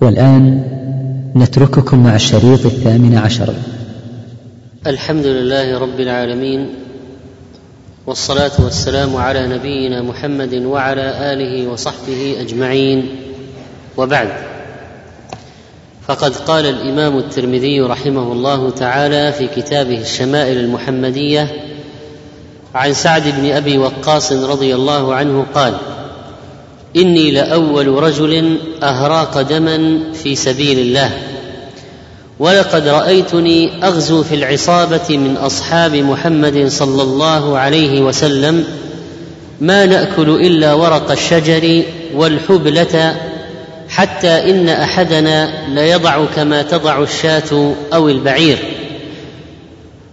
والآن نترككم مع الشريط الثامن عشر. الحمد لله رب العالمين والصلاة والسلام على نبينا محمد وعلى آله وصحبه أجمعين. وبعد فقد قال الإمام الترمذي رحمه الله تعالى في كتابه الشمائل المحمدية عن سعد بن أبي وقاص رضي الله عنه قال إني لأول رجل أهراق دما في سبيل الله ولقد رأيتني أغزو في العصابة من أصحاب محمد صلى الله عليه وسلم ما نأكل إلا ورق الشجر والحبلة حتى إن أحدنا ليضع كما تضع الشاة أو البعير.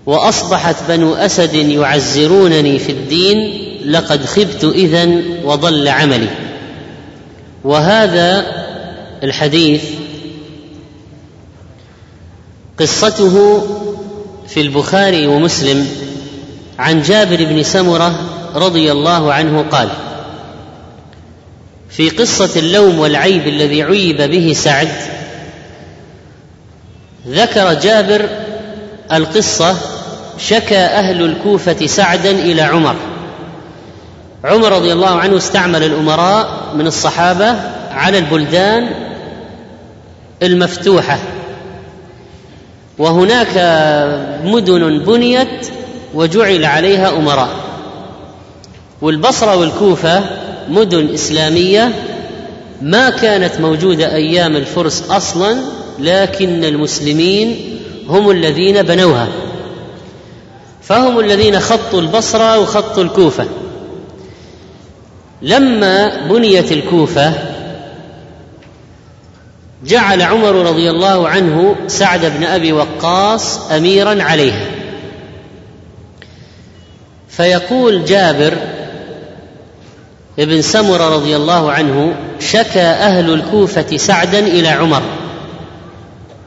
وأصبحت بنو أسد يعزرونني في الدين لقد خبت اذا وضل عملي. وهذا الحديث قصته في البخاري ومسلم عن جابر بن سمرة رضي الله عنه قال في قصة اللوم والعيب الذي عيب به سعد ذكر جابر القصة شكى أهل الكوفة سعدا إلى عمر عمر رضي الله عنه استعمل الأمراء من الصحابة على البلدان المفتوحة. وهناك مدن بنيت وجعل عليها أمراء. والبصرة والكوفة مدن إسلامية ما كانت موجودة أيام الفرس أصلا لكن المسلمين هم الذين بنوها. فهم الذين خطوا البصرة وخطوا الكوفة. لما بنيت الكوفة جعل عمر رضي الله عنه سعد بن أبي وقاص أميرا عليها فيقول جابر ابن سمرة رضي الله عنه شكى أهل الكوفة سعدا إلى عمر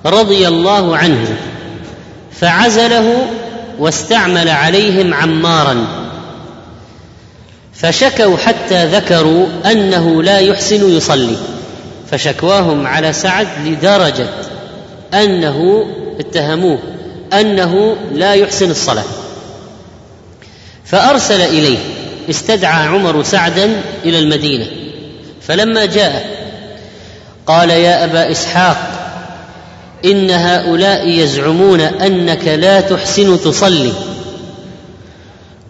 رضي الله عنه فعزله واستعمل عليهم عمارا. فشكوا حتى ذكروا أنه لا يحسن يصلي فشكواهم على سعد لدرجة أنه اتهموه أنه لا يحسن الصلاة. فأرسل إليه استدعى عمر سعدا إلى المدينة فلما جاء قال يا أبا إسحاق إن هؤلاء يزعمون أنك لا تحسن تصلي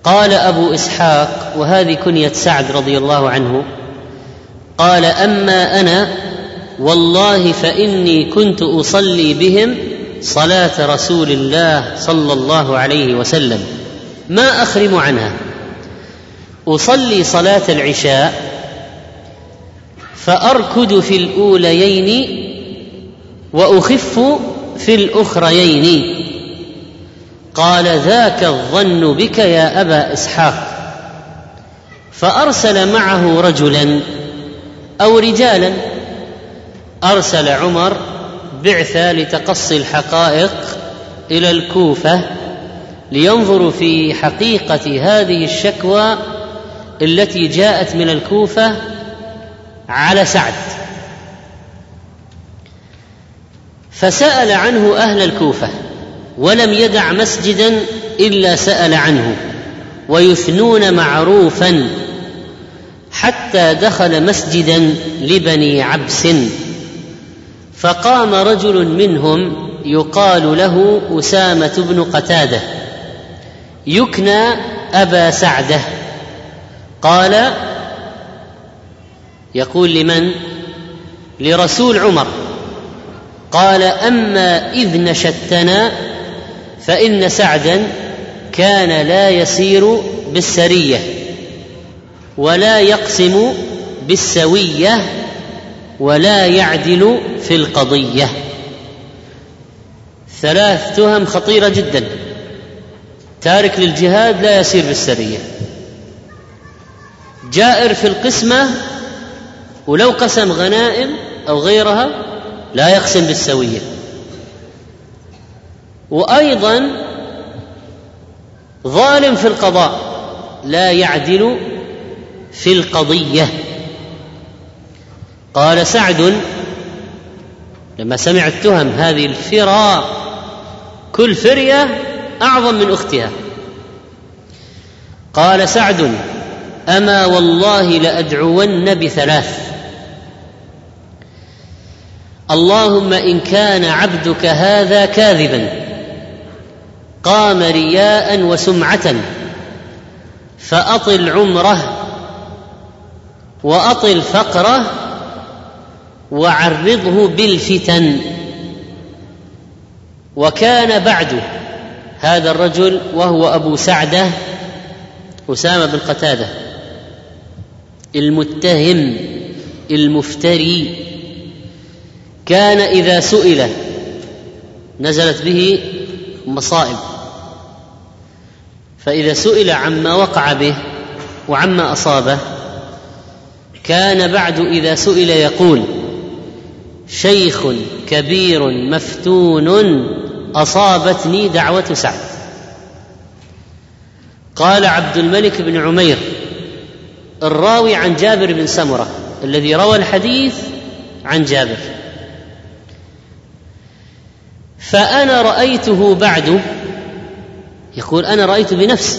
قال أبو إسحاق وهذه كنية سعد رضي الله عنه قال أما أنا والله فإني كنت أصلي بهم صلاة رسول الله صلى الله عليه وسلم. ما أخرم عنها؟ أصلي صلاة العشاء فاركد في الأوليين وأخف في الأخريين. قال ذاك الظن بك يا أبا إسحاق. فأرسل معه رجلا أو رجالا. أرسل عمر بعثة لتقصي الحقائق إلى الكوفة لينظروا في حقيقة هذه الشكوى التي جاءت من الكوفة على سعد. فسأل عنه أهل الكوفة ولم يدع مسجدا إلا سأل عنه ويثنون معروفا حتى دخل مسجدا لبني عبس. فقام رجل منهم يقال له أسامة بن قتادة يكنى أبا سعدة. قال يقول لمن؟ لرسول عمر. قال أما إذ نشدتنا فإن سعدا كان لا يسير بالسرية ولا يقسم بالسوية ولا يعدل في القضية. ثلاث تهم خطيرة جدا. تارك للجهاد لا يسير بالسرية. جائر في القسمة ولو قسم غنائم أو غيرها لا يقسم بالسوية. وأيضا ظالم في القضاء لا يعدل في القضية. قال سعد لما سمع التهم هذه الفرى كل فرية أعظم من أختها. قال سعد أما والله لأدعون بثلاث. اللهم إن كان عبدك هذا كاذبا. قام رياء وسمعة فأطل عمره وأطل فقره وعرضه بالفتن. وكان بعد هذا الرجل وهو أبو سعدة أسامة بن قتادة المتهم المفتري. كان إذا سئل نزلت به مصائب. فإذا سئل عما وقع به وعما أصابه كان بعد إذا سئل يقول شيخ كبير مفتون أصابتني دعوة سعد. قال عبد الملك بن عمير الراوي عن جابر بن سمرة الذي روى الحديث عن جابر. فأنا رأيته بعد يقول أنا رأيت بنفسي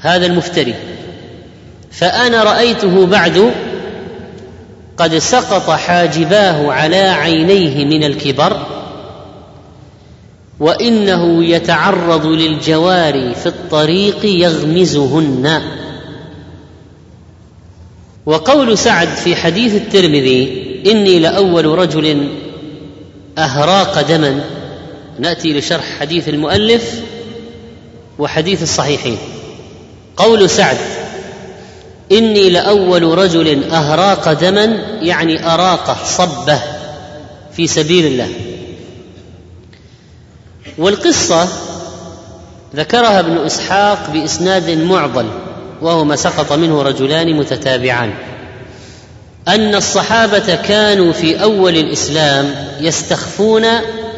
هذا المفتري فأنا رأيته بعد قد سقط حاجباه على عينيه من الكبر وإنه يتعرض للجواري في الطريق يغمزهن. وقول سعد في حديث الترمذي إني لأول رجل أهراق دما نأتي لشرح حديث المؤلف وحديث الصحيحين. قول سعد إني لأول رجل أهراق دما يعني اراقه صبة في سبيل الله. والقصة ذكرها ابن إسحاق بإسناد معضل وهو ما سقط منه رجلان متتابعان. أن الصحابة كانوا في أول الإسلام يستخفون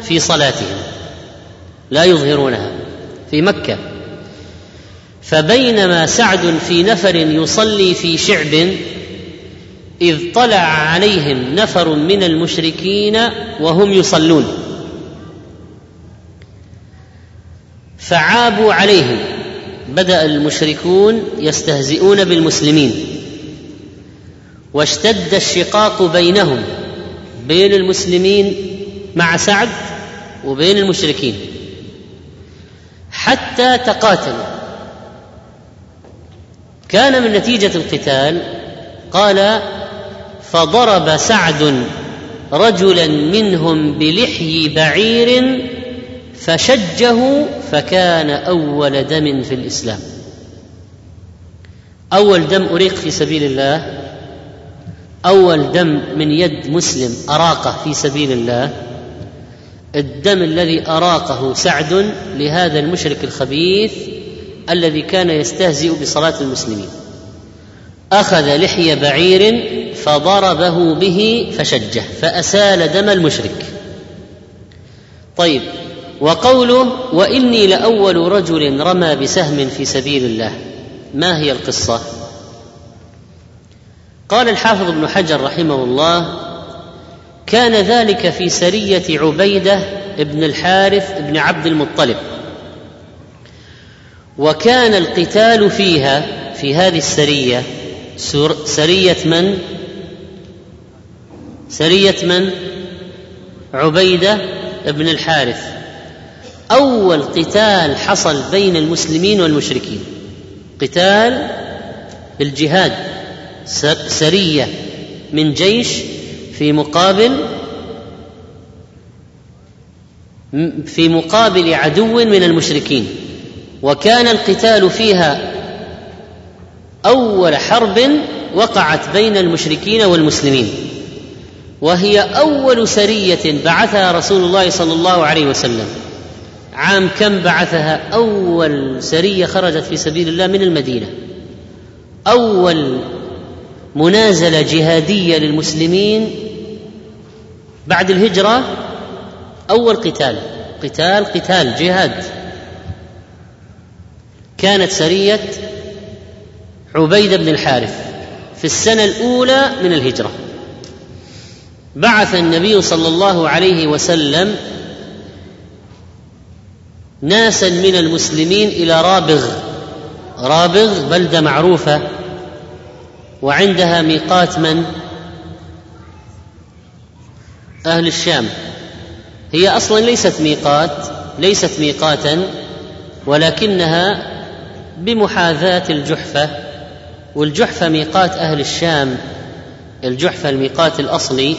في صلاتهم لا يظهرونها. في مكة. فبينما سعد في نفر يصلي في شعب إذ طلع عليهم نفر من المشركين وهم يصلون. فعابوا عليهم بدأ المشركون يستهزئون بالمسلمين. واشتد الشقاق بينهم بين المسلمين مع سعد وبين المشركين. حتى تقاتلوا. كان من نتيجة القتال قال فضرب سعد رجلا منهم بلحي بعير فشجه فكان أول دم في الإسلام. أول دم أريق في سبيل الله أول دم من يد مسلم أراقة في سبيل الله الدم الذي أراقه سعد لهذا المشرك الخبيث الذي كان يستهزئ بصلاة المسلمين. أخذ لحي بعير فضربه به فشجه فأسال دم المشرك. طيب وقوله وإني لأول رجل رمى بسهم في سبيل الله. ما هي القصة؟ قال الحافظ ابن حجر رحمه الله كان ذلك في سرية عبيدة بن الحارث بن عبد المطلب. وكان القتال فيها في هذه السرية سرية من؟ سرية من؟ عبيدة بن الحارث. أول قتال حصل بين المسلمين والمشركين. قتال بالجهاد سرية من جيش في مقابل في مقابل عدو من المشركين. وكان القتال فيها أول حرب وقعت بين المشركين والمسلمين. وهي أول سرية بعثها رسول الله صلى الله عليه وسلم. عام كم بعثها؟ أول سرية خرجت في سبيل الله من المدينة. أول منازلة جهادية للمسلمين بعد الهجرة أول قتال قتال قتال جهاد. كانت سرية عبيده بن الحارث في السنة الأولى من الهجرة. بعث النبي صلى الله عليه وسلم ناسا من المسلمين إلى رابغ. رابغ بلدة معروفة وعندها ميقات من أهل الشام. هي أصلا ليست ميقات ليست ميقاتا ولكنها بمحاذاة الجحفة والجحفة ميقات أهل الشام. الجحفة الميقات الأصلي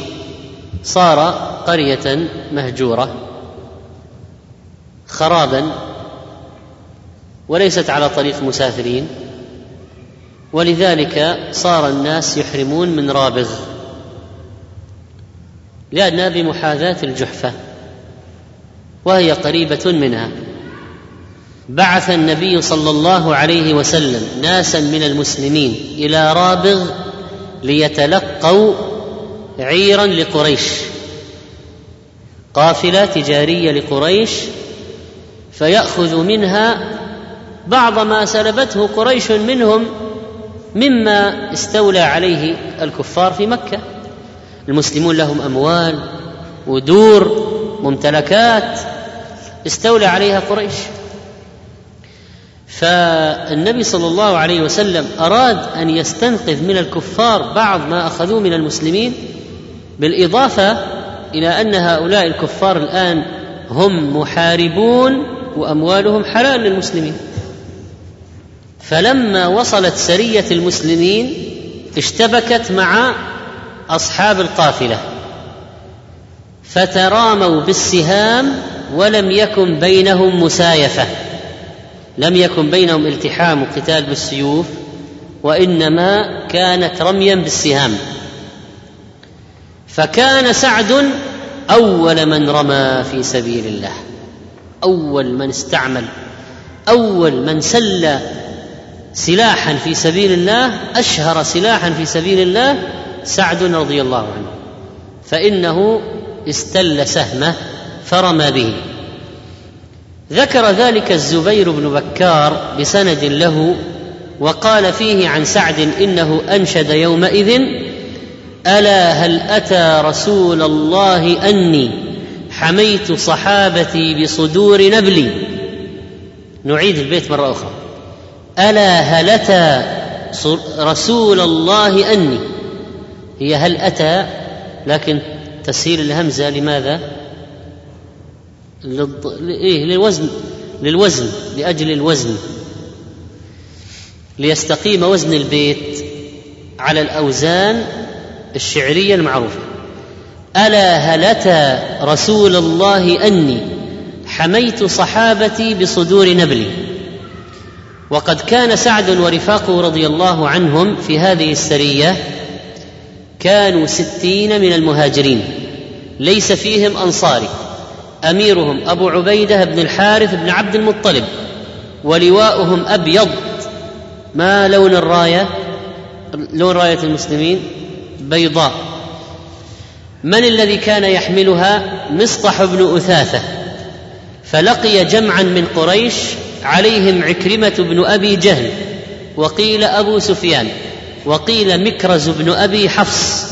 صار قرية مهجورة خرابا وليست على طريق مسافرين ولذلك صار الناس يحرمون من رابغ. لأنها بمحاذاة الجحفة وهي قريبة منها. بعث النبي صلى الله عليه وسلم ناسا من المسلمين إلى رابغ ليتلقوا عيرا لقريش. قافلة تجارية لقريش فيأخذ منها بعض ما سلبته قريش منهم مما استولى عليه الكفار في مكة. المسلمون لهم أموال ودور ممتلكات استولى عليها قريش. فالنبي صلى الله عليه وسلم أراد أن يستنقذ من الكفار بعض ما أخذوه من المسلمين بالإضافة إلى أن هؤلاء الكفار الآن هم محاربون وأموالهم حلال للمسلمين. فلما وصلت سرية المسلمين اشتبكت مع أصحاب القافلة فتراموا بالسهام ولم يكن بينهم مسايفة. لم يكن بينهم التحام وقتال بالسيوف وإنما كانت رميا بالسهام. فكان سعد أول من رمى في سبيل الله أول من استعمل أول من سل سلاحا في سبيل الله أشهر سلاحا في سبيل الله سعد رضي الله عنه. فإنه استل سهمه فرمى به. ذكر ذلك الزبير بن بكار بسند له وقال فيه عن سعد إنه أنشد يومئذ ألا هل أتى رسول الله أني حميت صحابتي بصدور نبلي؟ نعيد البيت مرة أخرى. ألا هل أتى رسول الله أني؟ هي هل أتى؟ لكن تسهيل الهمزة لماذا؟ للض... إيه للوزن للوزن لأجل الوزن. ليستقيم وزن البيت على الأوزان الشعرية المعروفة. ألا هلتا رسول الله أني حميت صحابتي بصدور نبلي؟ وقد كان سعد ورفاقه رضي الله عنهم في هذه السرية كانوا ستين من المهاجرين. ليس فيهم أنصاري. أميرهم أبو عبيدة بن الحارث بن عبد المطلب ولواؤهم أبيض. ما لون الراية؟ لون راية المسلمين؟ بيضاء. من الذي كان يحملها؟ مصطح بن أثاثة. فلقي جمعا من قريش عليهم عكرمة بن أبي جهل وقيل أبو سفيان. وقيل مكرز بن أبي حفص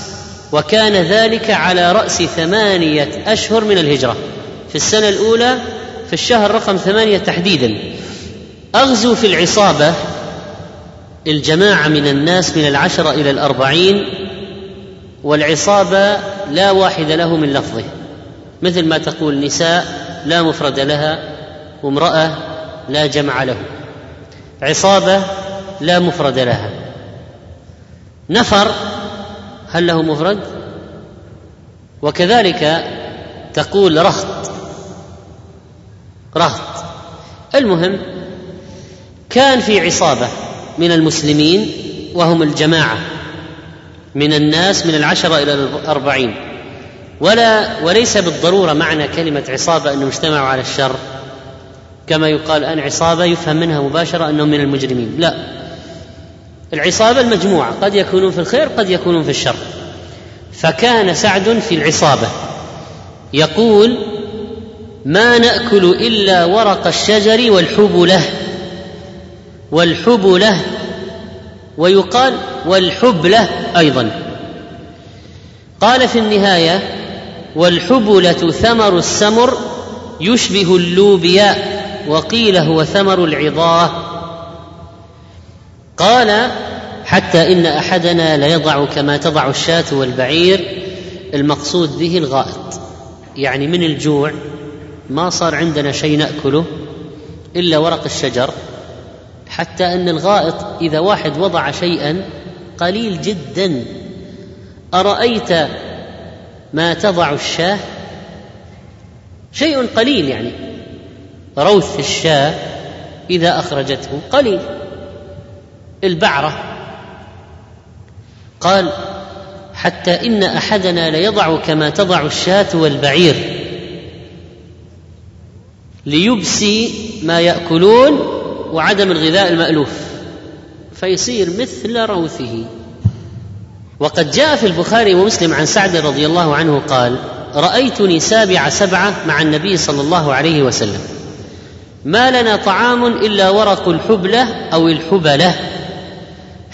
وكان ذلك على رأس ثمانية أشهر من الهجرة. في السنة الأولى في الشهر رقم ثمانية تحديدا. أغزو في العصابة الجماعة من الناس من العشرة إلى الأربعين والعصابة لا واحد له من لفظه. مثل ما تقول نساء لا مفرد لها وامرأة لا جمع له. عصابة لا مفرد لها. نفر هل له مفرد؟ وكذلك تقول رخت رهط. المهم كان في عصابة من المسلمين وهم الجماعة من الناس من العشرة إلى الأربعين. ولا وليس بالضرورة معنى كلمة عصابة أنهم اجتمعوا على الشر. كما يقال الان عصابة يفهم منها مباشرة أنهم من المجرمين. لا. العصابة المجموعة قد يكونون في الخير قد يكونون في الشر. فكان سعد في العصابة. يقول ما نأكل إلا ورق الشجر والحبلة. والحبلة ويقال والحبلة أيضا. قال في النهاية والحبلة ثمر السمر يشبه اللوبياء وقيل هو ثمر العظاه قال حتى إن أحدنا ليضع كما تضع الشاة والبعير المقصود به الغائط. يعني من الجوع ما صار عندنا شيء نأكله إلا ورق الشجر حتى أن الغائط إذا واحد وضع شيئا قليل جدا. أرأيت ما تضع الشاة؟ شيء قليل يعني روث الشاة إذا أخرجته قليل. البعرة. قال حتى إن أحدنا ليضع كما تضع الشاة والبعير ليبسي ما يأكلون وعدم الغذاء المألوف فيصير مثل روثه. وقد جاء في البخاري ومسلم عن سعد رضي الله عنه قال رايتني سابع سبعة مع النبي صلى الله عليه وسلم ما لنا طعام إلا ورق الحبلة أو الحبلة.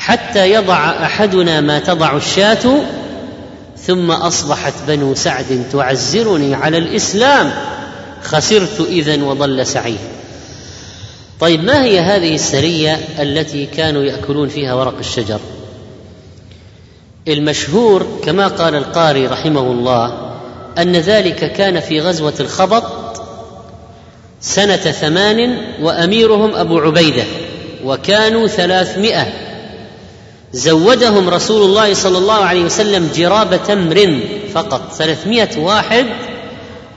حتى يضع أحدنا ما تضع الشاة ثم أصبحت بنو سعد تعزرني على الإسلام. خسرت اذا وضل سعي طيب ما هي هذه السرية التي كانوا يأكلون فيها ورق الشجر؟ المشهور كما قال القاري رحمه الله أن ذلك كان في غزوة الخبط سنة ثمان وأميرهم أبو عبيدة وكانوا ثلاثمائة زودهم رسول الله صلى الله عليه وسلم جراب تمر فقط. ثلاثمائة واحد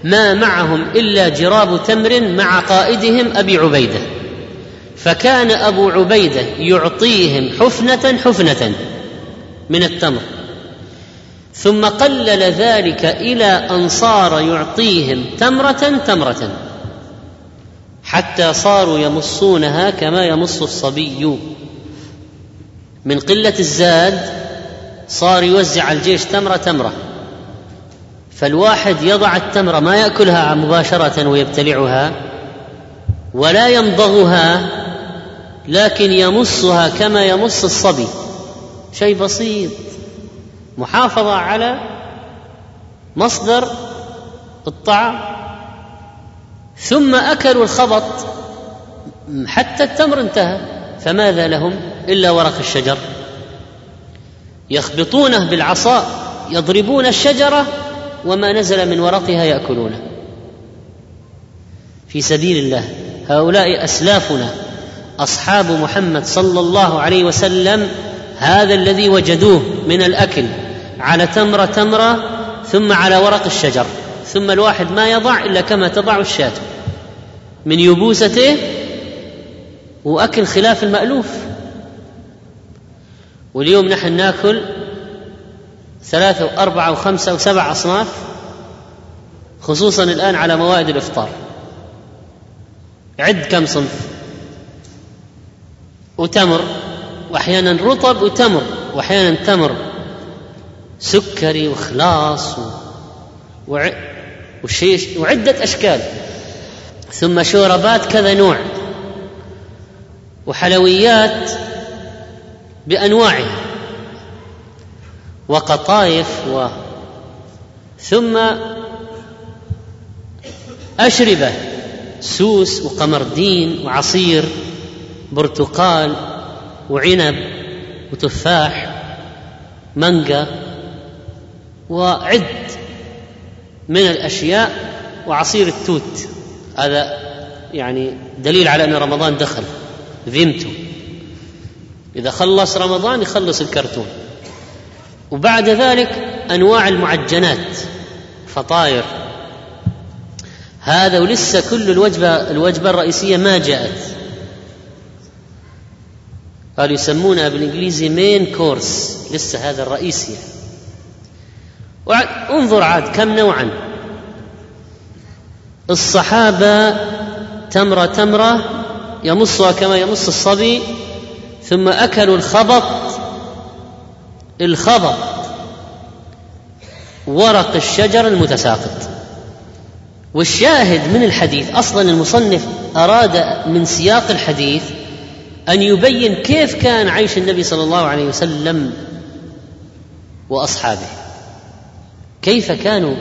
ما معهم إلا جراب تمر مع قائدهم أبي عبيدة. فكان أبو عبيدة يعطيهم حفنة حفنة من التمر. ثم قلل ذلك إلى أن صار يعطيهم تمرة تمرة حتى صاروا يمصونها كما يمص الصبي. من قلة الزاد صار يوزع الجيش تمرة تمرة. فالواحد يضع التمرة ما يأكلها مباشرة ويبتلعها ولا يمضغها لكن يمصها كما يمص الصبي. شيء بسيط. محافظة على مصدر الطعام. ثم أكلوا الخبط حتى التمر انتهى. فماذا لهم؟ إلا ورق الشجر. يخبطونه بالعصا يضربون الشجرة وما نزل من ورقها يأكلونه. في سبيل الله هؤلاء أسلافنا أصحاب محمد صلى الله عليه وسلم هذا الذي وجدوه من الأكل على تمرة تمرة ثم على ورق الشجر. ثم الواحد ما يضع إلا كما تضع الشاة. من يبوسته وأكل خلاف المألوف. واليوم نحن ناكل ثلاثة وأربعة وخمسة وسبع أصناف خصوصا الآن على موائد الإفطار. عد كم صنف؟ وتمر. وأحيانا رطب وتمر. وأحيانا تمر. سكري وخلاص و... وع... وشيش وعدة أشكال. ثم شوربات كذا نوع. وحلويات بأنواعها وقطايف و ثم أشربة سوس وقمردين وعصير برتقال وعنب وتفاح مانجا وعد من الأشياء وعصير التوت. هذا يعني دليل على أن رمضان دخل فيمتو إذا خلص رمضان يخلص الكرتون. وبعد ذلك أنواع المعجنات فطاير. هذا ولسه كل الوجبة الوجبة الرئيسية ما جاءت. قالوا يسمونها بالإنجليزي مين كورس لسه هذا الرئيسي انظر عاد كم نوعا. الصحابة تمرة تمرة يمصها كما يمص الصبي ثم أكلوا الخبط الخبط ورق الشجر المتساقط. والشاهد من الحديث أصلا المصنف أراد من سياق الحديث أن يبين كيف كان عيش النبي صلى الله عليه وسلم وأصحابه. كيف كانوا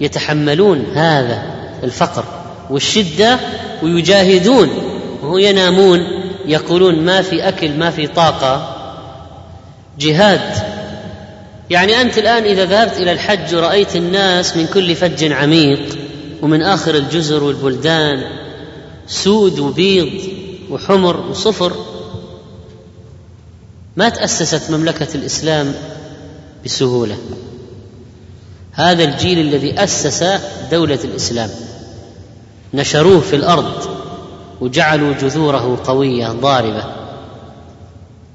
يتحملون هذا الفقر والشدة ويجاهدون وهو ينامون يقولون ما في أكل ما في طاقة. جهاد. يعني أنت الآن إذا ذهبت إلى الحج ورأيت الناس من كل فج عميق ومن آخر الجزر والبلدان سود وبيض وحمر وصفر ما تأسست مملكة الإسلام بسهولة. هذا الجيل الذي أسس دولة الإسلام. نشروه في الأرض. وجعلوا جذوره قوية ضاربة.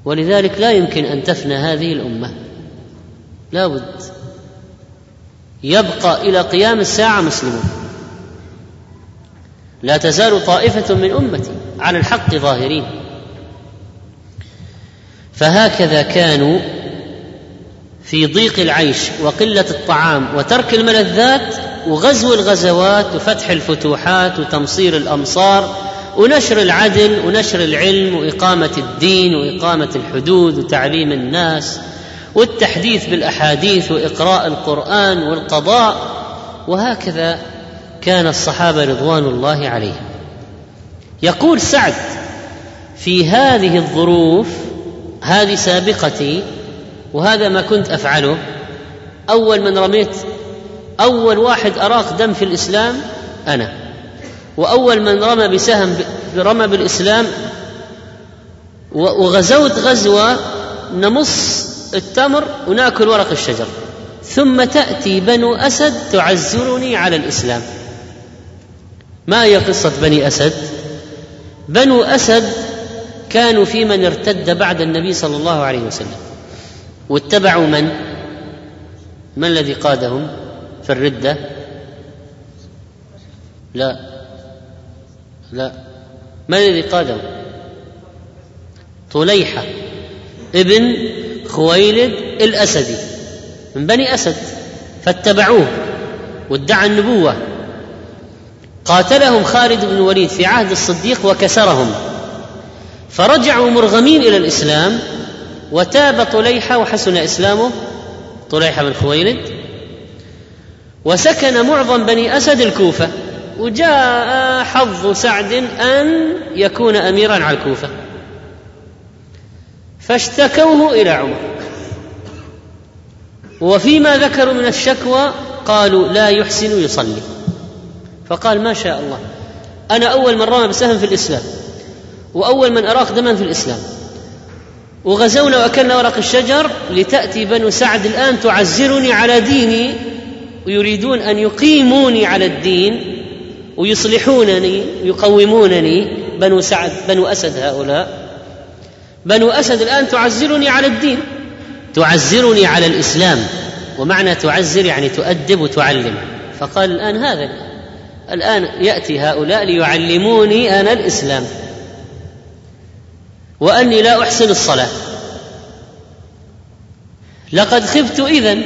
ولذلك لا يمكن أن تفنى هذه الأمة. لا بد. يبقى إلى قيام الساعة مسلمون. لا تزال طائفة من أمتي على الحق ظاهرين. فهكذا كانوا في ضيق العيش وقلة الطعام وترك الملذات وغزو الغزوات وفتح الفتوحات وتمصير الأمصار ونشر العدل ونشر العلم وإقامة الدين وإقامة الحدود وتعليم الناس والتحديث بالأحاديث وإقراء القرآن والقضاء وهكذا كان الصحابة رضوان الله عليهم. يقول سعد في هذه الظروف هذه سابقتي وهذا ما كنت أفعله أول من رميت أول واحد أراق دم في الإسلام أنا. وأول من رمى بسهم رمى بالإسلام وغزوت غزوة نمص التمر ونأكل ورق الشجر. ثم تأتي بنو أسد تعزرني على الإسلام. ما هي قصة بني أسد؟ بنو أسد كانوا في من ارتد بعد النبي صلى الله عليه وسلم. واتبعوا من؟ من الذي قادهم في الردة؟ لا. لا. من الذي قادهم طليحة ابن خويلد الأسدي من بني أسد فاتبعوه وادعى النبوة. قاتلهم خالد بن الوليد في عهد الصديق وكسرهم. فرجعوا مرغمين إلى الإسلام وتاب طليحة وحسن إسلامه طليحة بن خويلد وسكن معظم بني أسد الكوفة. وجاء حظ سعد أن يكون أميرا على الكوفة. فاشتكوه إلى عمر. وفيما ذكروا من الشكوى قالوا لا يحسن يصلي. فقال ما شاء الله أنا أول من رمى بسهم في الإسلام وأول من أراق دما في الإسلام وغزونا وأكلنا ورق الشجر لتأتي بنو سعد الآن تعزرني على ديني ويريدون أن يقيموني على الدين ويصلحونني ويقومونني بنو سعد بنو أسد هؤلاء. بنو أسد الآن تعزرني على الدين. تعزرني على الإسلام. ومعنى تعزر يعني تؤدب وتعلم. فقال الآن هذا الآن يأتي هؤلاء ليعلموني أنا الإسلام. وأني لا أحسن الصلاة. لقد خبت اذا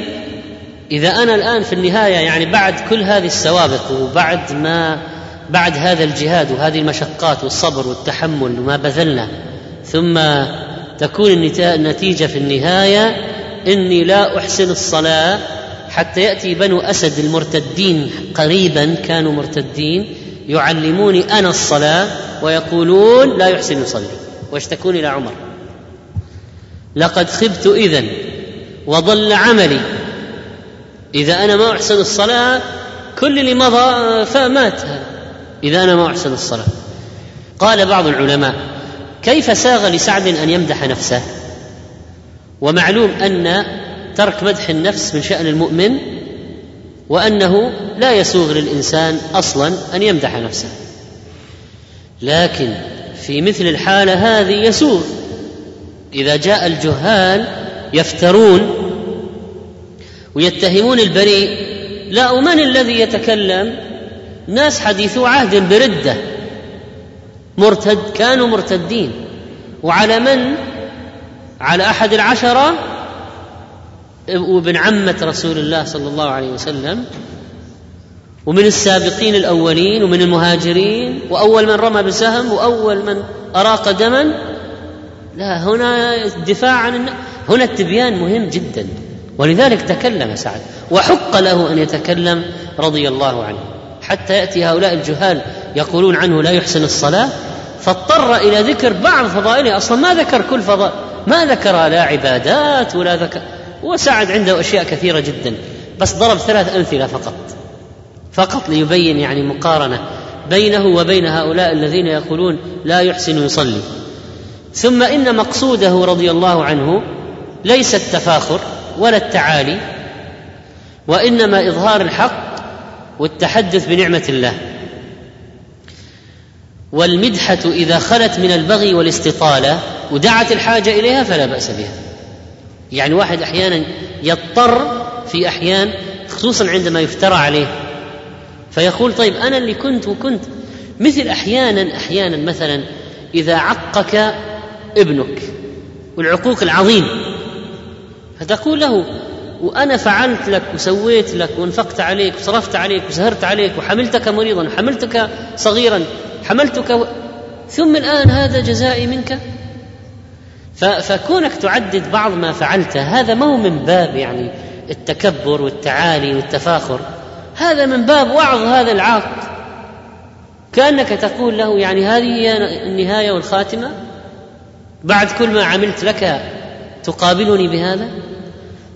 إذا أنا الآن في النهاية يعني بعد كل هذه السوابق وبعد ما بعد هذا الجهاد وهذه المشقات والصبر والتحمل وما بذلنا ثم تكون النتيجة في النهاية إني لا أحسن الصلاة حتى يأتي بنو أسد المرتدين قريبا كانوا مرتدين يعلموني أنا الصلاة ويقولون لا يحسن يصلي ويشتكون إلى عمر. لقد خبت اذا وضل عملي إذا أنا ما أحسن الصلاة كل اللي مضى فمات. إذا أنا ما أحسن الصلاة. قال بعض العلماء كيف ساغ لسعد أن يمدح نفسه؟ ومعلوم أن ترك مدح النفس من شأن المؤمن وأنه لا يسوغ للإنسان أصلا أن يمدح نفسه. لكن في مثل الحالة هذه يسوغ. إذا جاء الجهال يفترون ويتهمون البريء. لا ومن الذي يتكلم؟ ناس حديثو عهد بردة. مرتد كانوا مرتدين. وعلى من؟ على أحد العشرة؟ وابن عمة رسول الله صلى الله عليه وسلم. ومن السابقين الأولين ومن المهاجرين. وأول من رمى بسهم وأول من أراق دما. لا هنا الدفاع عن هنا التبيان مهم جدا. ولذلك تكلم سعد وحق له أن يتكلم رضي الله عنه. حتى يأتي هؤلاء الجهال يقولون عنه لا يحسن الصلاة فاضطر إلى ذكر بعض فضائله. أصلا ما ذكر كل فضائل ما ذكر لا عبادات ولا ذكر. وسعد عنده أشياء كثيرة جدا بس ضرب ثلاث أمثلة فقط. فقط ليبين يعني مقارنة بينه وبين هؤلاء الذين يقولون لا يحسن يصلي. ثم إن مقصوده رضي الله عنه ليس التفاخر. ولا التعالي وإنما إظهار الحق والتحدث بنعمة الله. والمدحة إذا خلت من البغي والاستطالة ودعت الحاجة إليها فلا بأس بها. يعني واحد أحيانا يضطر في أحيان خصوصا عندما يفترى عليه فيقول طيب أنا اللي كنت وكنت. مثل أحيانا أحيانا مثلا إذا عقك ابنك والعقوق العظيم فتقول له وأنا فعلت لك وسويت لك وانفقت عليك وصرفت عليك وسهرت عليك وحملتك مريضا وحملتك صغيرا حملتك و... ثم الآن هذا جزائي منك. فكونك تعدد بعض ما فعلته هذا ما هو من باب يعني التكبر والتعالي والتفاخر. هذا من باب وعظ هذا العاق كأنك تقول له يعني هذه هي النهاية والخاتمة؟ بعد كل ما عملت لك تقابلني بهذا؟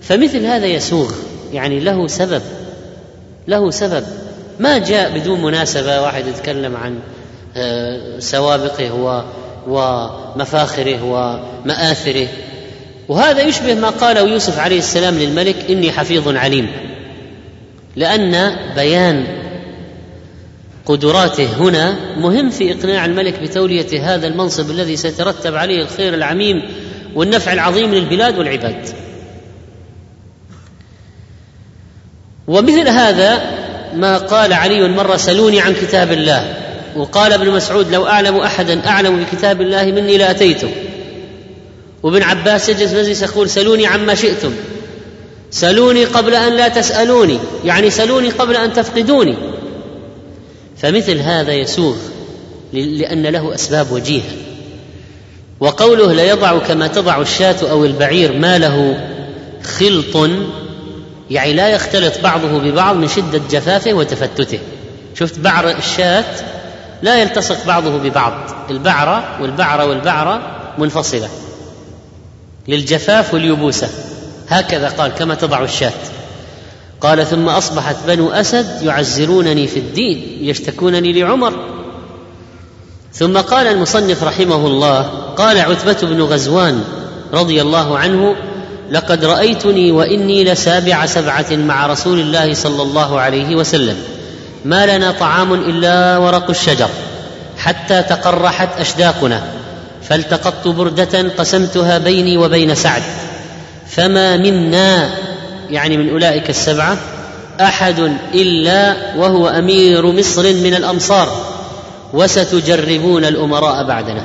فمثل هذا يسوغ يعني له سبب له سبب. ما جاء بدون مناسبة واحد يتكلم عن آه، سوابقه ومفاخره ومآثره. وهذا يشبه ما قاله يوسف عليه السلام للملك إني حفيظ عليم. لأن بيان قدراته هنا مهم في إقناع الملك بتولية هذا المنصب الذي سيترتب عليه الخير العميم والنفع العظيم للبلاد والعباد. ومثل هذا ما قال علي مرة سلوني عن كتاب الله وقال ابن مسعود لو أعلم أحدا أعلم بكتاب الله مني لأتيته. وابن عباس يجلس مجلس يقول سلوني عما شئتم. سلوني قبل أن لا تسألوني يعني سلوني قبل أن تفقدوني. فمثل هذا يسوغ لأن له أسباب وجيهه وقوله ليضع كما تضع الشاة أو البعير ما له خلط يعني لا يختلط بعضه ببعض من شدة جفافه وتفتته. شفت بعر الشاة؟ لا يلتصق بعضه ببعض. البعرة والبعرة والبعرة منفصلة. للجفاف واليبوسة. هكذا قال كما تضع الشاة. قال ثم أصبحت بنو أسد يعزرونني في الدين يشتكونني لعمر. ثم قال المصنف رحمه الله قال عتبة بن غزوان رضي الله عنه لقد رأيتني وإني لسابع سبعة مع رسول الله صلى الله عليه وسلم ما لنا طعام إلا ورق الشجر حتى تقرحت أشداقنا فالتقطت بردة قسمتها بيني وبين سعد فما منا يعني من أولئك السبعة أحد إلا وهو أمير مصر من الامصار وستجربون الأمراء بعدنا.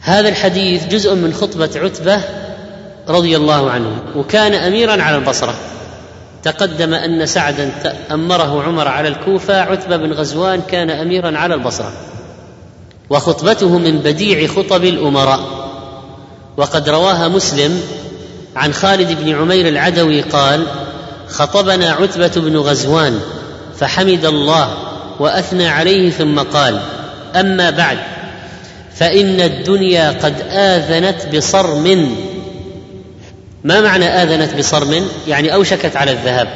هذا الحديث جزء من خطبة عتبة رضي الله عنه وكان أميرا على البصرة. تقدم أن سعدا امره عمر على الكوفة عتبة بن غزوان كان أميرا على البصرة. وخطبته من بديع خطب الأمراء. وقد رواها مسلم عن خالد بن عمير العدوي قال خطبنا عتبة بن غزوان فحمد الله وأثنى عليه ثم قال أما بعد فإن الدنيا قد آذنت بصرم. ما معنى آذنت بصرم؟ يعني أوشكت على الذهاب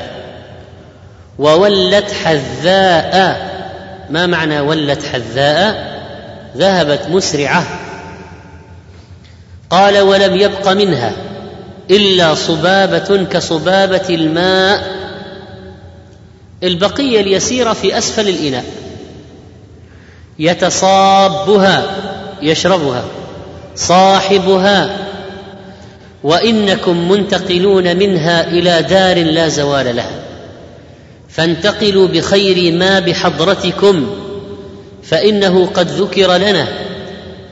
وولت حذاء. ما معنى ولت حذاء؟ ذهبت مسرعة. قال ولم يبق منها إلا صبابة كصبابة الماء البقية اليسيرة في أسفل الإناء. يتصابها يشربها صاحبها. وإنكم منتقلون منها إلى دار لا زوال لها. فانتقلوا بخير ما بحضرتكم فإنه قد ذكر لنا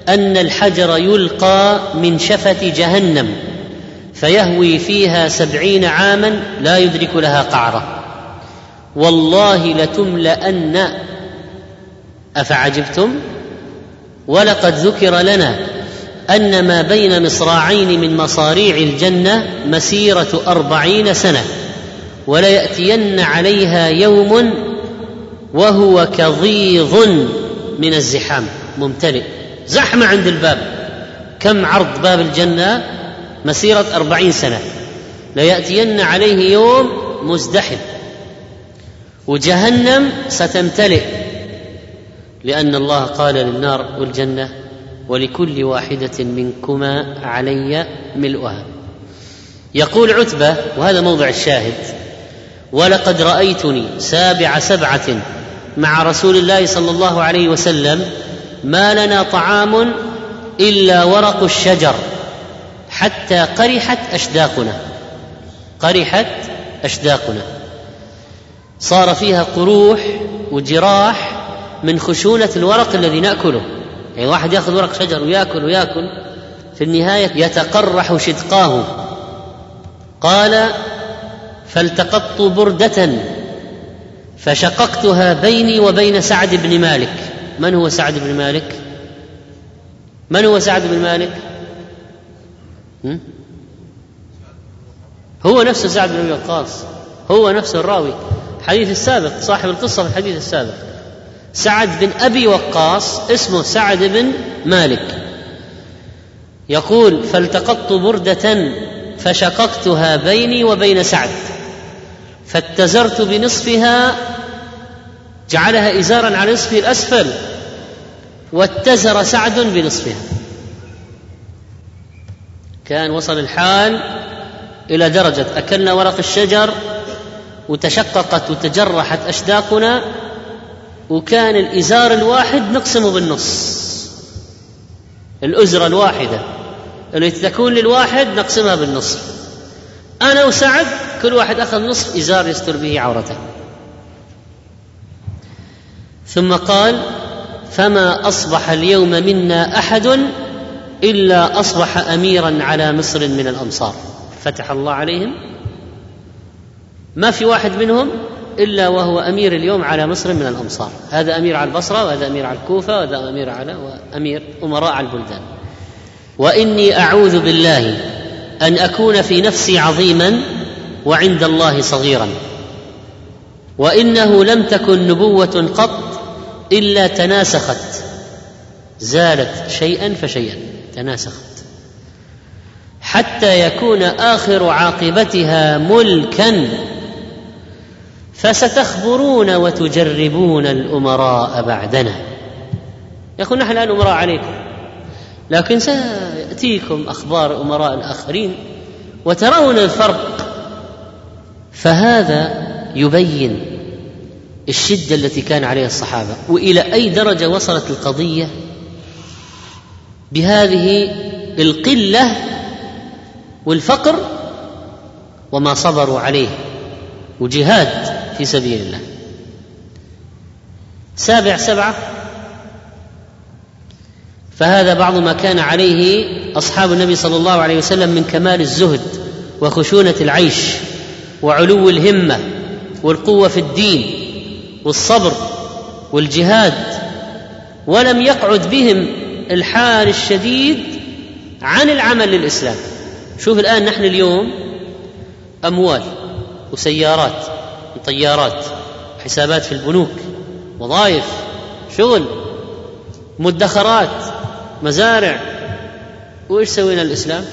أن الحجر يلقى من شفة جهنم فيهوي فيها سبعين عاما لا يدرك لها قعرة. والله لتملأن. أفعجبتم؟ ولقد ذكر لنا أن ما بين مصراعين من مصاريع الجنة مسيرة أربعين سنة وليأتين عليها يوم وهو كظيظ من الزحام. ممتلئ. زحمة عند الباب. كم عرض باب الجنة؟ مسيرة أربعين سنة. ليأتين عليه يوم مزدحم. وجهنم ستمتلئ. لأن الله قال للنار والجنة ولكل واحدة منكما علي ملؤها. يقول عتبة وهذا موضع الشاهد ولقد رأيتني سابع سبعة مع رسول الله صلى الله عليه وسلم ما لنا طعام إلا ورق الشجر حتى قرحت أشداقنا. قرحت أشداقنا. صار فيها قروح وجراح من خشونة الورق الذي نأكله. يعني واحد يأخذ ورق شجر ويأكل ويأكل في النهاية يتقرح شدقاه. قال فالتقطت بردة فشققتها بيني وبين سعد بن مالك. من هو سعد بن مالك؟ من هو سعد بن مالك؟ هو نفسه سعد بن وقاص هو نفسه الراوي. الحديث السابق صاحب القصة في الحديث السابق. سعد بن أبي وقاص اسمه سعد بن مالك. يقول فالتقطت بردة فشققتها بيني وبين سعد فاتزرت بنصفها جعلها إزارا على نصفه الأسفل واتزر سعد بنصفها. كان وصل الحال إلى درجة أكلنا ورق الشجر وتشققت وتجرحت أشداقنا وكان الإزار الواحد نقسمه بالنص. الأزرة الواحدة اللي تكون للواحد نقسمها بالنصف أنا وسعد كل واحد أخذ نصف إزار يستر به عورته. ثم قال فما أصبح اليوم منا أحد إلا أصبح أميرا على مصر من الامصار فتح الله عليهم. ما في واحد منهم إلا وهو أمير اليوم على مصر من الأمصار. هذا أمير على البصرة وهذا أمير على الكوفة وهذا أمير على وأمير أمراء على البلدان. وإني أعوذ بالله أن أكون في نفسي عظيما وعند الله صغيرا. وإنه لم تكن نبوة قط إلا تناسخت. زالت شيئا فشيئا تناسخت. حتى يكون آخر عاقبتها ملكا فستخبرون وتجربون الأمراء بعدنا. يقول نحن الآن أمراء عليكم. لكن سيأتيكم أخبار أمراء الآخرين وترون الفرق. فهذا يبين الشدة التي كان عليها الصحابة. وإلى أي درجة وصلت القضية؟ بهذه القلة والفقر وما صبروا عليه وجهاد. في سبيل الله. سابع سبعة. فهذا بعض ما كان عليه أصحاب النبي صلى الله عليه وسلم من كمال الزهد وخشونة العيش وعلو الهمة والقوة في الدين والصبر والجهاد ولم يقعد بهم الحال الشديد عن العمل للإسلام. شوف الآن نحن اليوم أموال وسيارات. وطيارات حسابات في البنوك وظائف شغل مدخرات مزارع. وإيش سوينا الإسلام؟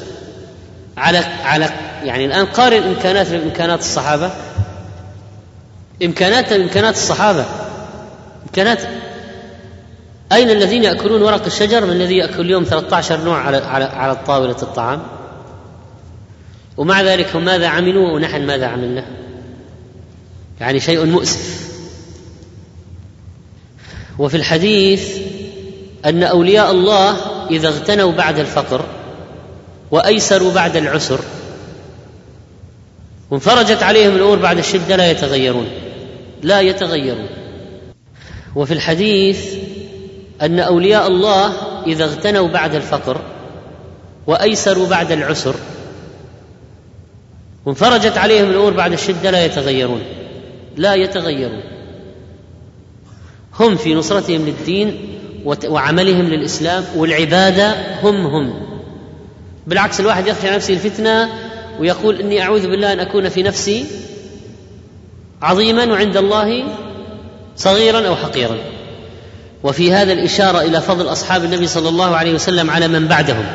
على على يعني الآن قارن إمكانات بامكانات الصحابة. إمكانات بامكانات الصحابة. إمكانات أين الذين يأكلون ورق الشجر؟ من الذي يأكل اليوم 13 نوع على على على طاولة الطعام؟ ومع ذلك هم ماذا عملوا؟ ونحن ماذا عملنا؟ يعني شيء مؤسف. وفي الحديث أن أولياء الله إذا اغتنوا بعد الفقر وأيسروا بعد العسر وانفرجت عليهم الأمور بعد الشدة لا يتغيرون. لا يتغيرون. وفي الحديث أن أولياء الله إذا اغتنوا بعد الفقر وأيسروا بعد العسر وانفرجت عليهم الأمور بعد الشدة لا يتغيرون. لا يتغيرون. هم في نصرتهم للدين وعملهم للإسلام والعبادة هم هم. بالعكس الواحد يخشى نفسه الفتنة ويقول إني أعوذ بالله أن أكون في نفسي عظيما وعند الله صغيرا أو حقيرا. وفي هذا الإشارة إلى فضل أصحاب النبي صلى الله عليه وسلم على من بعدهم.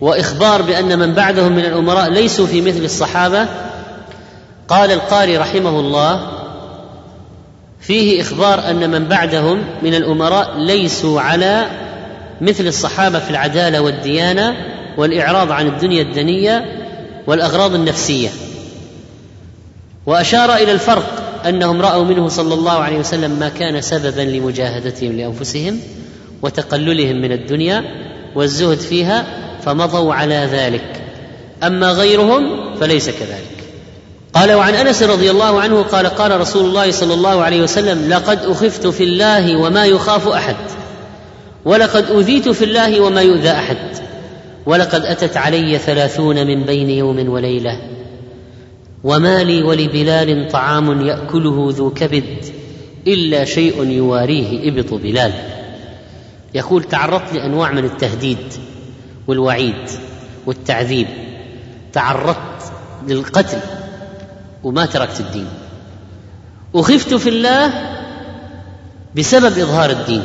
وإخبار بأن من بعدهم من الأمراء ليسوا في مثل الصحابة قال القاري رحمه الله فيه إخبار أن من بعدهم من الأمراء ليسوا على مثل الصحابة في العدالة والديانة والإعراض عن الدنيا الدنية والأغراض النفسية. وأشار إلى الفرق أنهم رأوا منه صلى الله عليه وسلم ما كان سببا لمجاهدتهم لأنفسهم وتقللهم من الدنيا والزهد فيها فمضوا على ذلك. أما غيرهم فليس كذلك. قال وعن أنس رضي الله عنه قال قال رسول الله صلى الله عليه وسلم لقد أخفت في الله وما يخاف أحد ولقد أوذيت في الله وما يؤذى أحد ولقد أتت علي ثلاثون من بين يوم وليلة وما لي ولبلال طعام يأكله ذو كبد إلا شيء يواريه إبط بلال. يقول تعرضت لأنواع من التهديد والوعيد والتعذيب تعرضت للقتل وما تركت الدين. اخفت في الله بسبب إظهار الدين.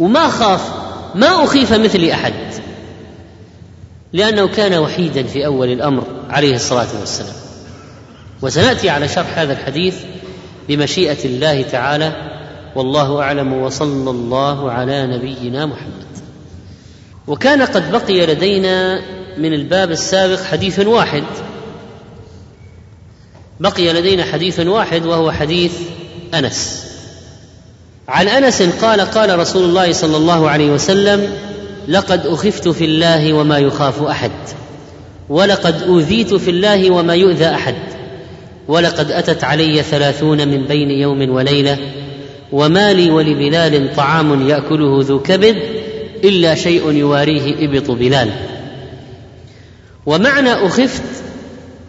وما خاف ما أخيف مثلي أحد. لأنه كان وحيدا في أول الأمر عليه الصلاة والسلام. وسنأتي على شرح هذا الحديث بمشيئة الله تعالى والله أعلم وصلى الله على نبينا محمد. وكان قد بقي لدينا من الباب السابق حديث واحد بقي لدينا حديث واحد وهو حديث أنس. عن أنس قال قال رسول الله صلى الله عليه وسلم لقد أخفت في الله وما يخاف أحد ولقد أوذيت في الله وما يؤذى أحد ولقد أتت علي ثلاثون من بين يوم وليلة وما لي ولبلال طعام يأكله ذو كبد إلا شيء يواريه إبط بلال. ومعنى أخفت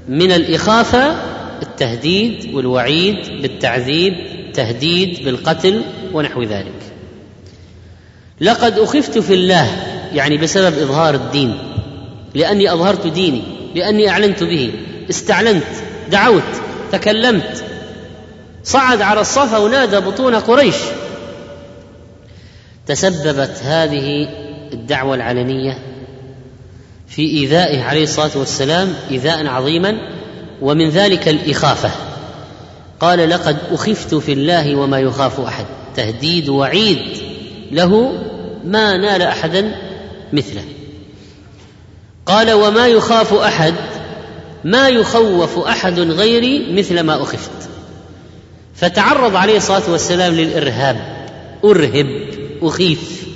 من الإخافة التهديد والوعيد بالتعذيب تهديد بالقتل ونحو ذلك. لقد أخفت في الله يعني بسبب إظهار الدين لأني أظهرت ديني لأني أعلنت به. استعلنت دعوت تكلمت. صعد على الصفا ونادى بطون قريش. تسببت هذه الدعوة العلنية في إيذائه عليه الصلاة والسلام إيذاء عظيما ومن ذلك الإخافة. قال لقد أخفت في الله وما يخاف أحد. تهديد وعيد له ما نال أحدا مثله. قال وما يخاف أحد ما يخوف أحد غيري مثل ما أخفت. فتعرض عليه الصلاة والسلام للإرهاب. أرهب أخيف.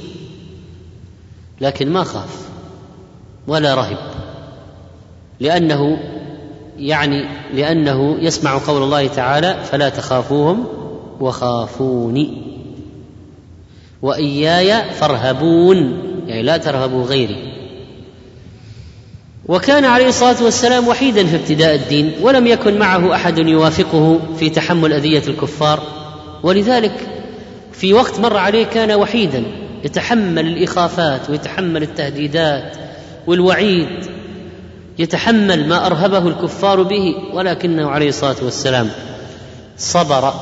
لكن ما خاف ولا رهب لأنه يعني لأنه يسمع قول الله تعالى فلا تخافوهم وخافوني. وإياي فارهبون يعني لا ترهبوا غيري. وكان عليه الصلاة والسلام وحيدا في ابتداء الدين ولم يكن معه أحد يوافقه في تحمل أذية الكفار. ولذلك في وقت مر عليه كان وحيدا يتحمل الإخافات ويتحمل التهديدات والوعيد. يتحمل ما أرهبه الكفار به ولكنه عليه الصلاة والسلام صبر.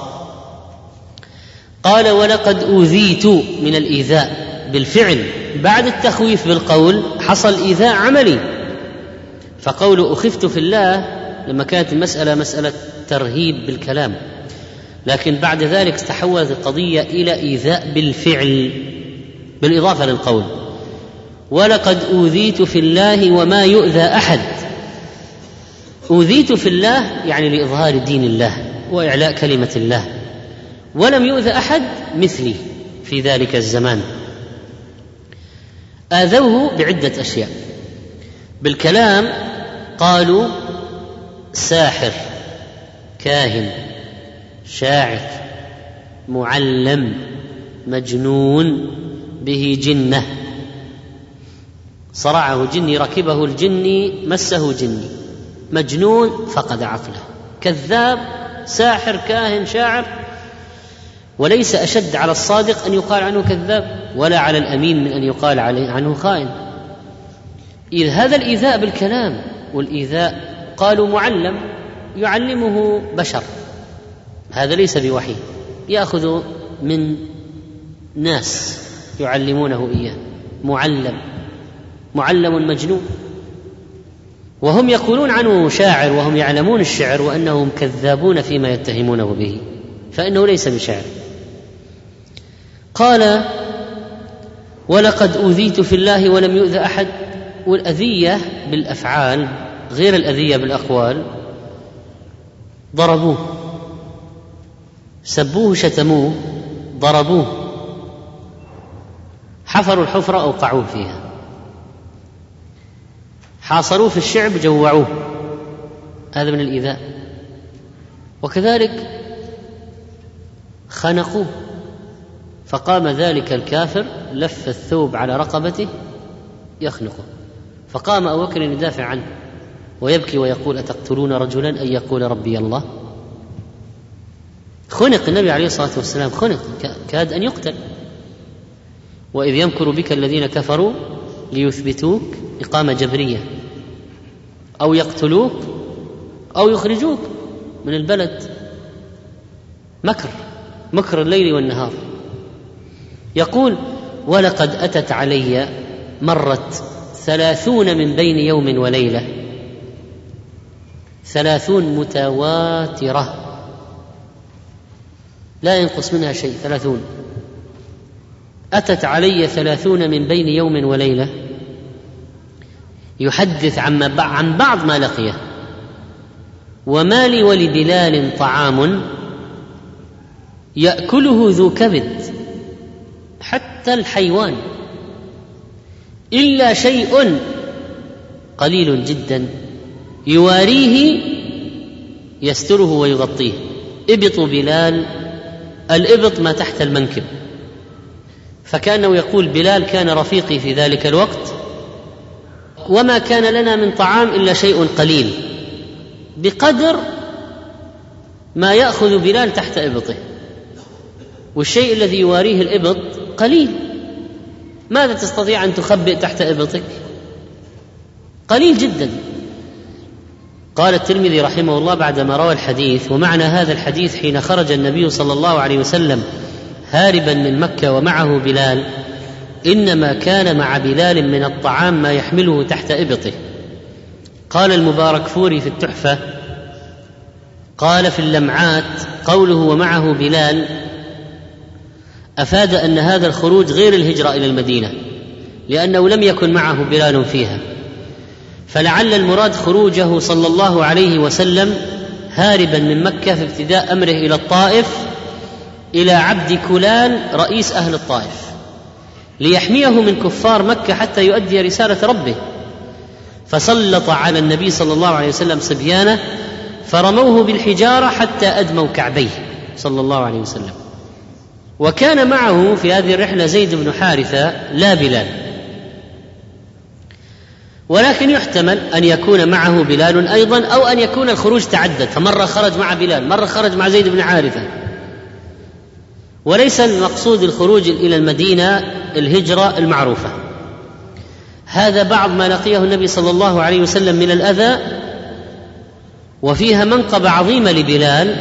قال ولقد أوذيت من الإيذاء بالفعل بعد التخويف بالقول حصل إيذاء عملي. فقول أخفت في الله لما كانت المسألة مسألة ترهيب بالكلام. لكن بعد ذلك تحولت القضية إلى إيذاء بالفعل بالإضافة للقول. ولقد أوذيت في الله وما يؤذى أحد. أوذيت في الله يعني لإظهار دين الله وإعلاء كلمة الله. ولم يؤذى أحد مثلي في ذلك الزمان. آذوه بعدة أشياء. بالكلام قالوا ساحر كاهن شاعر معلم مجنون به جنة. صرعه جني ركبه الجني مسه جني. مجنون فقد عقله كذاب ساحر كاهن شاعر. وليس أشد على الصادق أن يقال عنه كذاب ولا على الأمين من أن يقال عنه خائن. إذ هذا الإيذاء بالكلام والإيذاء قالوا معلم يعلمه بشر. هذا ليس بوحي. يأخذ من ناس يعلمونه إياه. معلم. معلم مجنون. وهم يقولون عنه شاعر وهم يعلمون الشعر وأنهم كذابون فيما يتهمونه به فإنه ليس بشاعر. قال ولقد أوذيت في الله ولم يؤذ أحد. والأذية بالأفعال غير الأذية بالأقوال ضربوه. سبوه شتموه ضربوه. حفروا الحفرة أوقعوه فيها. حاصروه في الشعب جوعوه. هذا من الإيذاء. وكذلك خنقوه. فقام ذلك الكافر لف الثوب على رقبته يخنقه. فقام أبو بكر يدافع عنه ويبكي ويقول أتقتلون رجلا؟ أن يقول ربي الله. خنق النبي عليه الصلاة والسلام خنق كاد أن يقتل. وإذ يمكر بك الذين كفروا ليثبتوك إقامة جبرية. أو يقتلوك أو يخرجوك من البلد. مكر مكر الليل والنهار. يقول ولقد أتت علي مرت ثلاثون من بين يوم وليلة. ثلاثون متواترة. لا ينقص منها شيء ثلاثون. أتت علي ثلاثون من بين يوم وليلة. يحدث عن عن بعض ما لقيه. وما لي ولبلال طعام يأكله ذو كبد حتى الحيوان. إلا شيء قليل جدا يواريه يستره ويغطيه. إبط بلال الإبط ما تحت المنكب. فكأنه يقول بلال كان رفيقي في ذلك الوقت وما كان لنا من طعام إلا شيء قليل بقدر ما يأخذ بلال تحت إبطه. والشيء الذي يواريه الإبط قليل. ماذا تستطيع أن تخبئ تحت إبطك؟ قليل جدا. قال الترمذي رحمه الله بعدما روى الحديث ومعنى هذا الحديث حين خرج النبي صلى الله عليه وسلم هاربا من مكة ومعه بلال إنما كان مع بلال من الطعام ما يحمله تحت إبطه. قال المبارك فوري في التحفة قال في اللمعات قوله ومعه بلال أفاد أن هذا الخروج غير الهجرة إلى المدينة لأنه لم يكن معه بلال فيها. فلعل المراد خروجه صلى الله عليه وسلم هاربا من مكة في ابتداء أمره إلى الطائف إلى عبد كلال رئيس أهل الطائف. ليحميه من كفار مكة حتى يؤدي رسالة ربه. فسلط على النبي صلى الله عليه وسلم صبيانه فرموه بالحجارة حتى أدموا كعبيه صلى الله عليه وسلم. وكان معه في هذه الرحلة زيد بن حارثة لا بلال. ولكن يحتمل أن يكون معه بلال أيضا أو أن يكون الخروج تعدد. فمرة خرج مع بلال مرة خرج مع زيد بن حارثة. وليس المقصود الخروج إلى المدينة الهجرة المعروفة. هذا بعض ما لقيه النبي صلى الله عليه وسلم من الأذى وفيها منقبة عظيمة لبلال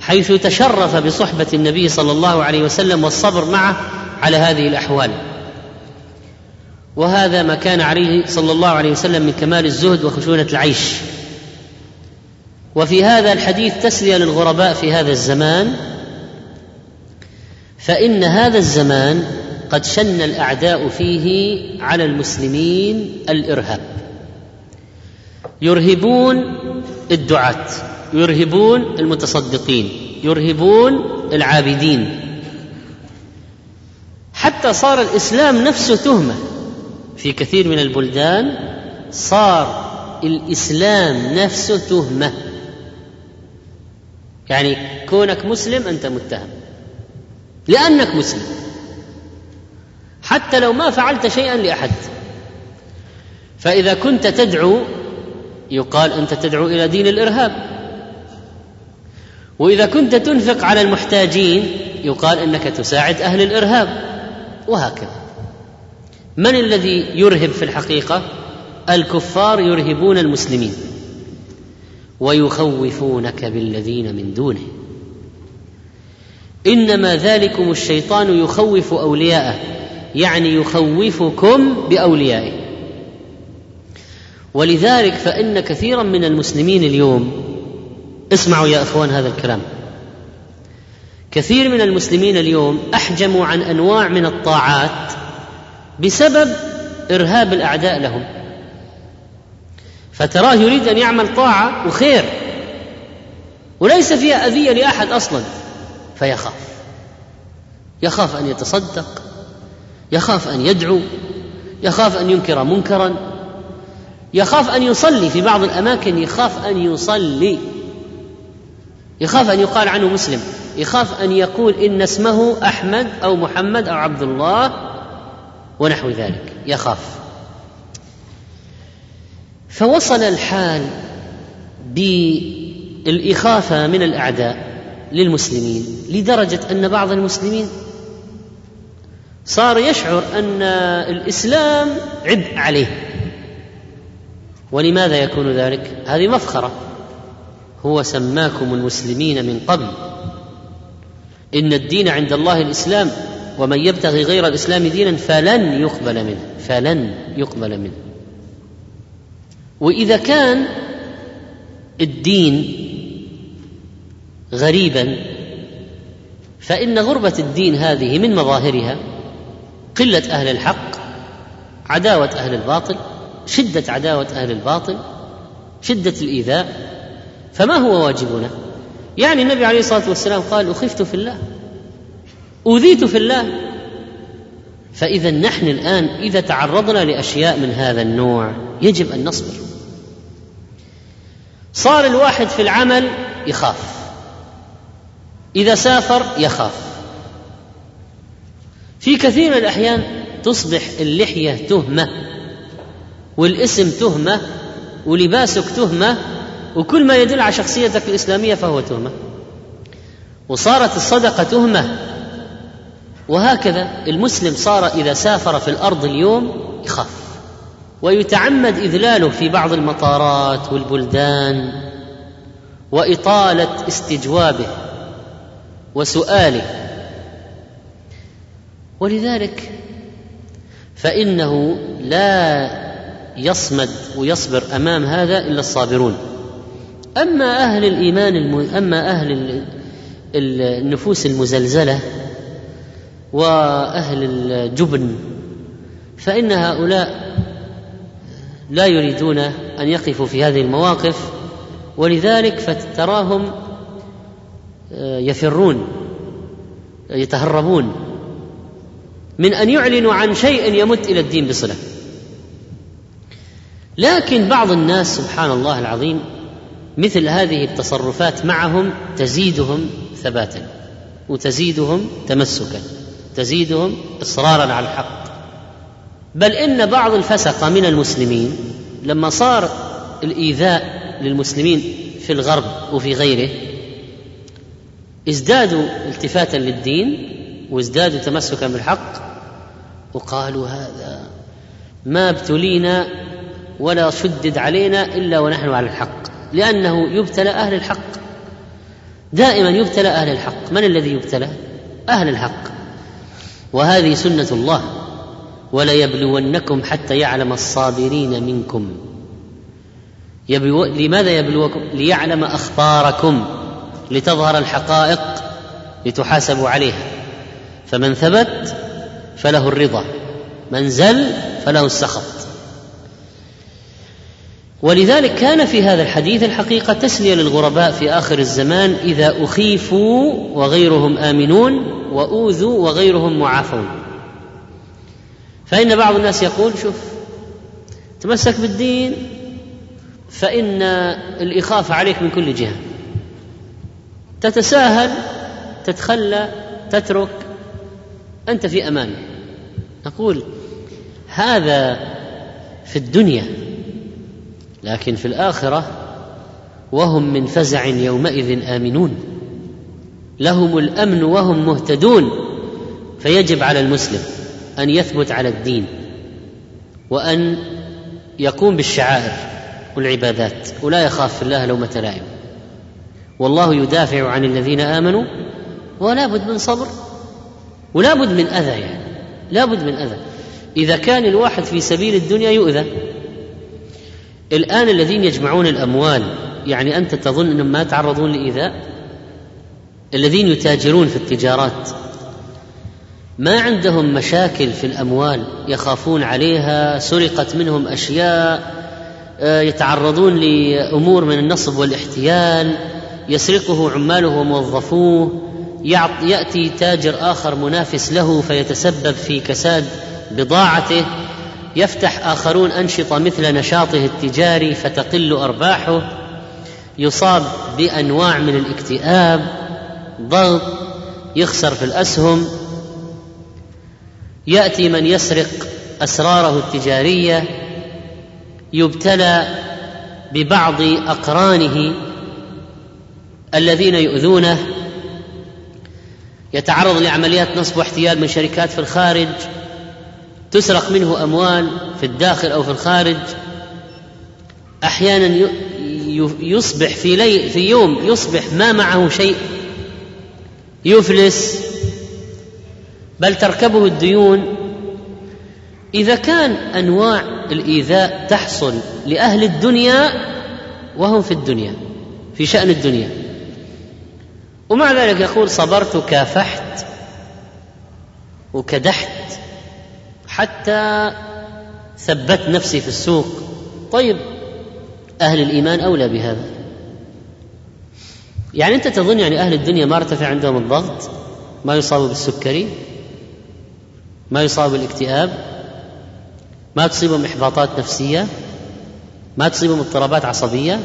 حيث تشرف بصحبة النبي صلى الله عليه وسلم والصبر معه على هذه الأحوال. وهذا ما كان عليه صلى الله عليه وسلم من كمال الزهد وخشونة العيش. وفي هذا الحديث تسلية للغرباء في هذا الزمان فإن هذا الزمان قد شن الأعداء فيه على المسلمين الإرهاب. يرهبون الدعاة يرهبون المتصدقين يرهبون العابدين. حتى صار الإسلام نفسه تهمة. في كثير من البلدان صار الإسلام نفسه تهمة. يعني كونك مسلم أنت متهم. لأنك مسلم. حتى لو ما فعلت شيئا لأحد. فإذا كنت تدعو يقال أنت تدعو إلى دين الإرهاب. وإذا كنت تنفق على المحتاجين يقال أنك تساعد أهل الإرهاب. وهكذا. من الذي يرهب في الحقيقة؟ الكفار يرهبون المسلمين. ويخوفونك بالذين من دونه. إنما ذلكم الشيطان يخوف أولياءه يعني يخوفكم بأوليائه. ولذلك فإن كثيرا من المسلمين اليوم اسمعوا يا إخوان هذا الكلام كثير من المسلمين اليوم أحجموا عن أنواع من الطاعات بسبب إرهاب الأعداء لهم. فتراه يريد أن يعمل طاعة وخير وليس فيها أذية لأحد أصلا. فيخاف. يخاف أن يتصدق يخاف أن يدعو يخاف أن ينكر منكرا يخاف أن يصلي في بعض الأماكن يخاف أن يصلي يخاف أن يقال عنه مسلم يخاف أن يقول إن اسمه أحمد أو محمد أو عبد الله ونحو ذلك. يخاف. فوصل الحال بالإخافة من الأعداء. للمسلمين لدرجة أن بعض المسلمين صار يشعر أن الإسلام عبء عليه. ولماذا يكون ذلك؟ هذه مفخرة. هو سماكم المسلمين من قبل. إن الدين عند الله الإسلام ومن يبتغي غير الإسلام دينا فلن يقبل منه فلن يقبل منه. وإذا كان الدين غريبا فإن غربة الدين هذه من مظاهرها قلة أهل الحق عداوة أهل الباطل شدة عداوة أهل الباطل شدة الإيذاء. فما هو واجبنا؟ يعني النبي عليه الصلاة والسلام قال أخفت في الله أوذيت في الله. فإذا نحن الآن إذا تعرضنا لأشياء من هذا النوع يجب أن نصبر. صار الواحد في العمل يخاف. إذا سافر يخاف. في كثير من الأحيان تصبح اللحية تهمة والاسم تهمة ولباسك تهمة وكل ما يدل على شخصيتك الإسلامية فهو تهمة. وصارت الصدقة تهمة. وهكذا المسلم صار إذا سافر في الأرض اليوم يخاف ويتعمد إذلاله في بعض المطارات والبلدان وإطالة استجوابه. وسؤاله ولذلك فإنه لا يصمد ويصبر أمام هذا إلا الصابرون. أما أهل الإيمان الم... أما أهل النفوس المزلزلة وأهل الجبن فإن هؤلاء لا يريدون أن يقفوا في هذه المواقف. ولذلك فتراهم يفرون يتهربون من أن يعلنوا عن شيء يمت إلى الدين بصلة. لكن بعض الناس سبحان الله العظيم مثل هذه التصرفات معهم تزيدهم ثباتا وتزيدهم تمسكا تزيدهم إصرارا على الحق. بل إن بعض الفسقه من المسلمين لما صار الإيذاء للمسلمين في الغرب وفي غيره ازدادوا التفاتا للدين وازدادوا تمسكا بالحق وقالوا هذا ما ابتلينا ولا شدد علينا إلا ونحن على الحق لأنه يبتلى أهل الحق. دائما يبتلى أهل الحق. من الذي يبتلى؟ أهل الحق. وهذه سنة الله. وليبلونكم حتى يعلم الصابرين منكم. يبلو لماذا يبلوكم؟ ليعلم أخباركم. لتظهر الحقائق لتحاسبوا عليها. فمن ثبت فله الرضا من زل فله السخط. ولذلك كان في هذا الحديث الحقيقة تسلية للغرباء في آخر الزمان إذا أخيفوا وغيرهم آمنون وأوذوا وغيرهم معافون. فإن بعض الناس يقول شوف تمسك بالدين فإن الإخافة عليك من كل جهة. تتساهل تتخلى تترك أنت في أمان. نقول هذا في الدنيا لكن في الآخرة وهم من فزع يومئذ آمنون. لهم الأمن وهم مهتدون. فيجب على المسلم أن يثبت على الدين وأن يقوم بالشعائر والعبادات ولا يخاف في الله لومة لائم. والله يدافع عن الذين آمنوا ولا بد من صبر ولا بد من أذى يعني. لا بد من أذى. إذا كان الواحد في سبيل الدنيا يؤذى. الآن الذين يجمعون الأموال يعني أنت تظن أنهم ما يتعرضون لإيذاء؟ الذين يتاجرون في التجارات ما عندهم مشاكل في الأموال يخافون عليها سرقت منهم أشياء آه، يتعرضون لأمور من النصب والإحتيال يسرقه عماله وموظفوه يأتي تاجر آخر منافس له فيتسبب في كساد بضاعته يفتح آخرون أنشطة مثل نشاطه التجاري فتقل أرباحه يصاب بأنواع من الاكتئاب ضغط يخسر في الأسهم. يأتي من يسرق أسراره التجارية يبتلى ببعض أقرانه الذين يؤذونه يتعرض لعمليات نصب واحتيال من شركات في الخارج تسرق منه أموال في الداخل أو في الخارج. أحيانا يصبح في لي في يوم يصبح ما معه شيء يفلس. بل تركبه الديون. إذا كان أنواع الإيذاء تحصل لأهل الدنيا وهم في الدنيا في شأن الدنيا. ومع ذلك يقول صبرت وكافحت وكدحت حتى ثبت نفسي في السوق. طيب أهل الإيمان أولى بهذا. يعني أنت تظن يعني أهل الدنيا ما ارتفع عندهم الضغط ما يصابوا بالسكري ما يصاب بالاكتئاب ما تصيبهم إحباطات نفسية ما تصيبهم اضطرابات عصبية.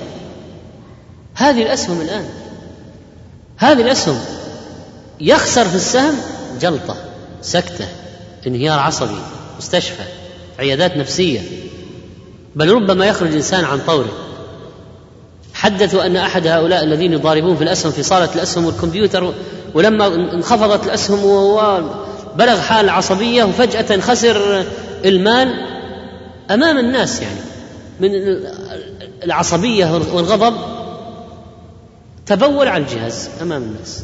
هذه الأسهم الآن. هذه الأسهم يخسر في السهم جلطة سكتة انهيار عصبي مستشفى عيادات نفسية. بل ربما يخرج انسان عن طوره حدثوا أن أحد هؤلاء الذين يضاربون في الأسهم في صاله الأسهم والكمبيوتر ولما انخفضت الأسهم وبلغ حال عصبية وفجاه خسر المال أمام الناس يعني من العصبية والغضب. تبول على الجهاز أمام الناس.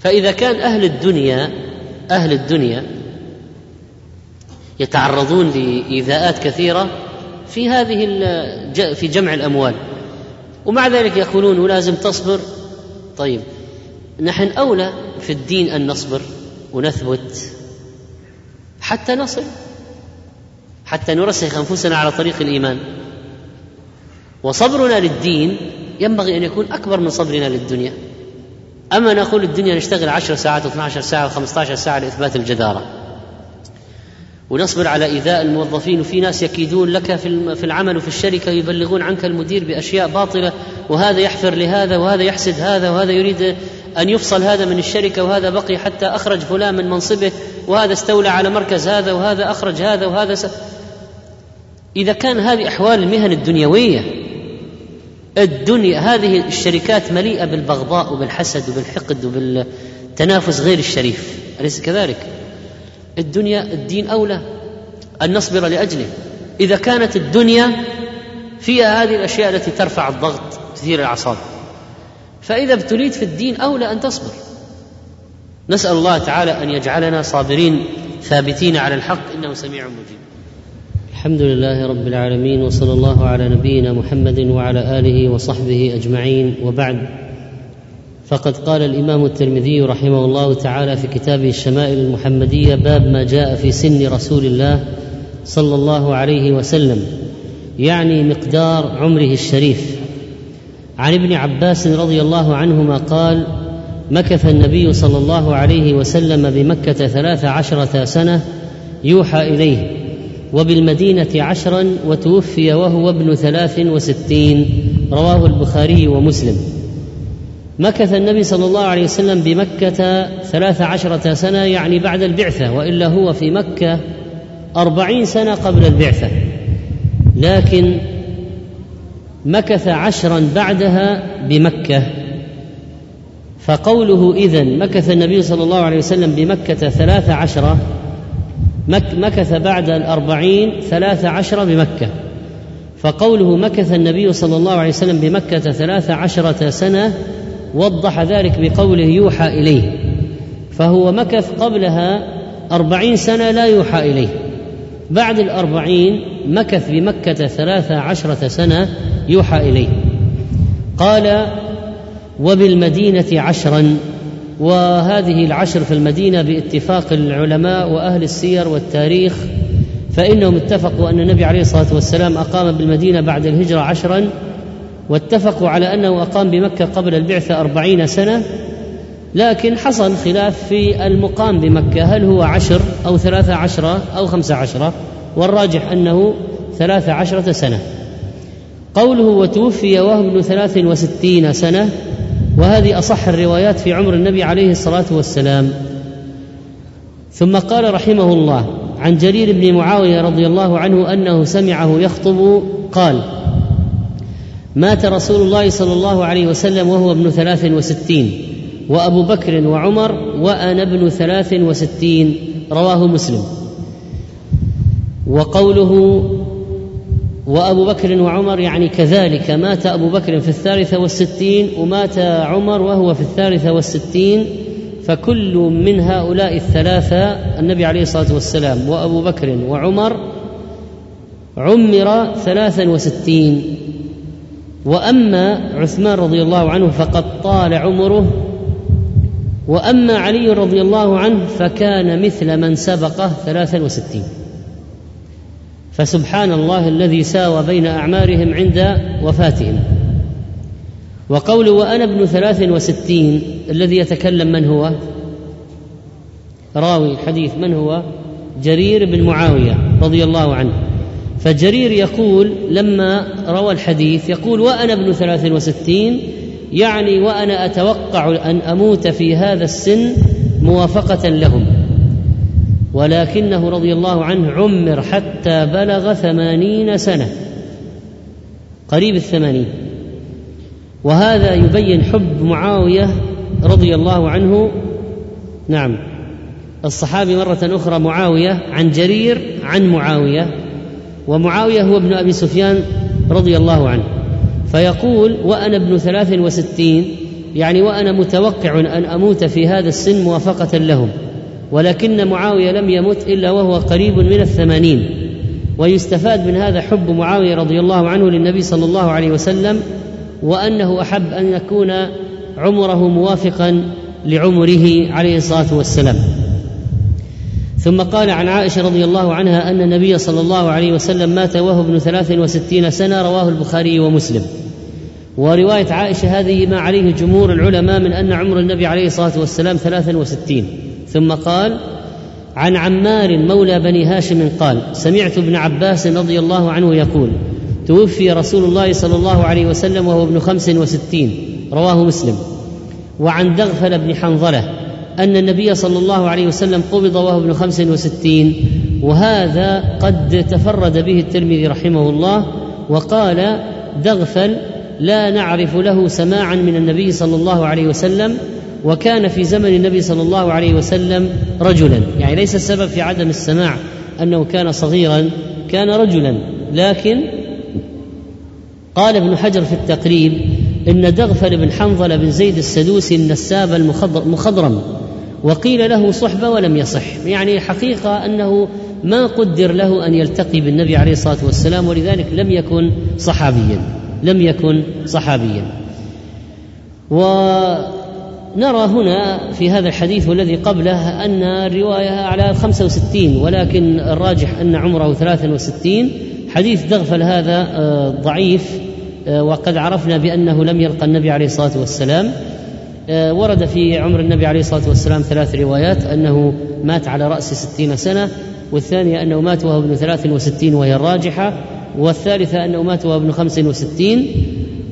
فإذا كان أهل الدنيا أهل الدنيا يتعرضون لإيذاءات كثيرة في هذه في جمع الأموال. ومع ذلك يقولون ولازم تصبر. طيب نحن أولى في الدين أن نصبر ونثبت حتى نصل حتى نرسخ أنفسنا على طريق الإيمان. وصبرنا للدين ينبغي أن يكون أكبر من صبرنا للدنيا. أما نقول الدنيا نشتغل عشر ساعات و12 ساعة و15 ساعة لإثبات الجدارة. ونصبر على إيذاء الموظفين وفي ناس يكيدون لك في العمل وفي الشركة يبلغون عنك المدير بأشياء باطلة وهذا يحفر لهذا وهذا يحسد هذا وهذا يريد أن يفصل هذا من الشركة وهذا بقي حتى أخرج فلان من منصبه وهذا استولى على مركز هذا وهذا أخرج هذا وهذا س... إذا كان هذه أحوال المهن الدنيوية الدنيا هذه الشركات مليئة بالبغضاء وبالحسد وبالحقد وبالتنافس غير الشريف. أليس كذلك؟ الدنيا الدين أولى. ان نصبر لأجله. إذا كانت الدنيا فيها هذه الأشياء التي ترفع الضغط تثير الأعصاب. فإذا ابتليت في الدين أولى أن تصبر. نسأل الله تعالى أن يجعلنا صابرين ثابتين على الحق. إنه سميع مجيب. الحمد لله رب العالمين وصلى الله على نبينا محمد وعلى آله وصحبه أجمعين. وبعد فقد قال الإمام الترمذي رحمه الله تعالى في كتابه الشمائل المحمدية باب ما جاء في سن رسول الله صلى الله عليه وسلم يعني مقدار عمره الشريف. عن ابن عباس رضي الله عنهما قال مكث النبي صلى الله عليه وسلم بمكة ثلاث عشرة سنة يوحى إليه. وبالمدينة عشرا وتوفي وهو ابن ثلاث وستين. رواه البخاري ومسلم. مكث النبي صلى الله عليه وسلم بمكة ثلاث عشرة سنة يعني بعد البعثة وإلا هو في مكة أربعين سنة قبل البعثة. لكن مكث عشرا بعدها بمكة. فقوله إذن مكث النبي صلى الله عليه وسلم بمكة ثلاث عشرة مكث بعد الأربعين ثلاث عشرة بمكة. فقوله مكث النبي صلى الله عليه وسلم بمكة ثلاث عشرة سنة وضح ذلك بقوله يوحى إليه. فهو مكث قبلها أربعين سنة لا يوحى إليه. بعد الأربعين مكث بمكة ثلاث عشرة سنة يوحى إليه. قال وبالمدينة عشرا. وهذه العشر في المدينة باتفاق العلماء وأهل السير والتاريخ فإنهم اتفقوا أن النبي عليه الصلاة والسلام أقام بالمدينة بعد الهجرة عشرا واتفقوا على أنه أقام بمكة قبل البعثة أربعين سنة لكن حصل خلاف في المقام بمكة هل هو عشر أو ثلاثة عشرة أو خمسة عشرة؟ والراجح أنه ثلاثة عشرة سنة. قوله وتوفي وهو ابن ثلاث وستين سنة وهذه أصح الروايات في عمر النبي عليه الصلاة والسلام. ثم قال رحمه الله عن جرير بن معاوية رضي الله عنه أنه سمعه يخطب قال مات رسول الله صلى الله عليه وسلم وهو ابن ثلاث وستين وأبو بكر وعمر وأنا ابن ثلاث وستين رواه مسلم. وقوله وأبو بكر وعمر يعني كذلك مات أبو بكر في الثالثة والستين ومات عمر وهو في الثالثة والستين فكل من هؤلاء الثلاثة النبي عليه الصلاة والسلام وأبو بكر وعمر عمر ثلاثا وستين. وأما عثمان رضي الله عنه فقد طال عمره وأما علي رضي الله عنه فكان مثل من سبقه ثلاثا وستين. فسبحان الله الذي ساوى بين أعمارهم عند وفاتهم. وقوله وأنا ابن ثلاث وستين الذي يتكلم من هو؟ راوي الحديث من هو؟ جرير بن معاوية رضي الله عنه. فجرير يقول لما روى الحديث يقول وأنا ابن ثلاث وستين يعني وأنا أتوقع أن أموت في هذا السن موافقة لهم. ولكنه رضي الله عنه عمر حتى بلغ ثمانين سنة. قريب الثمانين. وهذا يبين حب معاوية رضي الله عنه. نعم. الصحابي مرة أخرى معاوية عن جرير عن معاوية ومعاوية هو ابن أبي سفيان رضي الله عنه. فيقول وأنا ابن ثلاث وستين يعني وأنا متوقع أن أموت في هذا السن موافقة لهم. ولكن معاوية لم يمت إلا وهو قريب من الثمانين. ويستفاد من هذا حب معاوية رضي الله عنه للنبي صلى الله عليه وسلم وأنه أحب أن يكون عمره موافقا لعمره عليه الصلاة والسلام. ثم قال عن عائشة رضي الله عنها أن النبي صلى الله عليه وسلم مات وهو ابن ثلاث وستين سنة رواه البخاري ومسلم. ورواية عائشة هذه ما عليه جمهور العلماء من أن عمر النبي عليه الصلاة والسلام ثلاثا وستين. ثم قال عن عمار مولى بني هاشم قال سمعت ابن عباس رضي الله عنه يقول توفي رسول الله صلى الله عليه وسلم وهو ابن خمس وستين. رواه مسلم. وعن دغفل بن حنظلة أن النبي صلى الله عليه وسلم قبض وهو ابن خمس وستين وهذا قد تفرد به الترمذي رحمه الله وقال دغفل لا نعرف له سماعا من النبي صلى الله عليه وسلم وكان في زمن النبي صلى الله عليه وسلم رجلا. يعني ليس السبب في عدم السماع أنه كان صغيرا كان رجلا. لكن قال ابن حجر في التقريب إن دغفل بن حنظل بن زيد السدوسي النساب المخضرم وقيل له صحبه ولم يصح. يعني حقيقة أنه ما قدر له أن يلتقي بالنبي عليه الصلاة والسلام ولذلك لم يكن صحابيا. لم يكن صحابيا. و نرى هنا في هذا الحديث والذي قبله أن الرواية على 65 ولكن الراجح أن عمره 63 حديث دغفل هذا آه، ضعيف آه، وقد عرفنا بأنه لم يلقى النبي عليه الصلاة والسلام. آه، ورد في عمر النبي عليه الصلاة والسلام ثلاث روايات أنه مات على رأس ستين سنة والثانية أنه مات وهو ابن ثلاث وستين وهي الراجحة والثالثة أنه مات وهو ابن خمس وستين.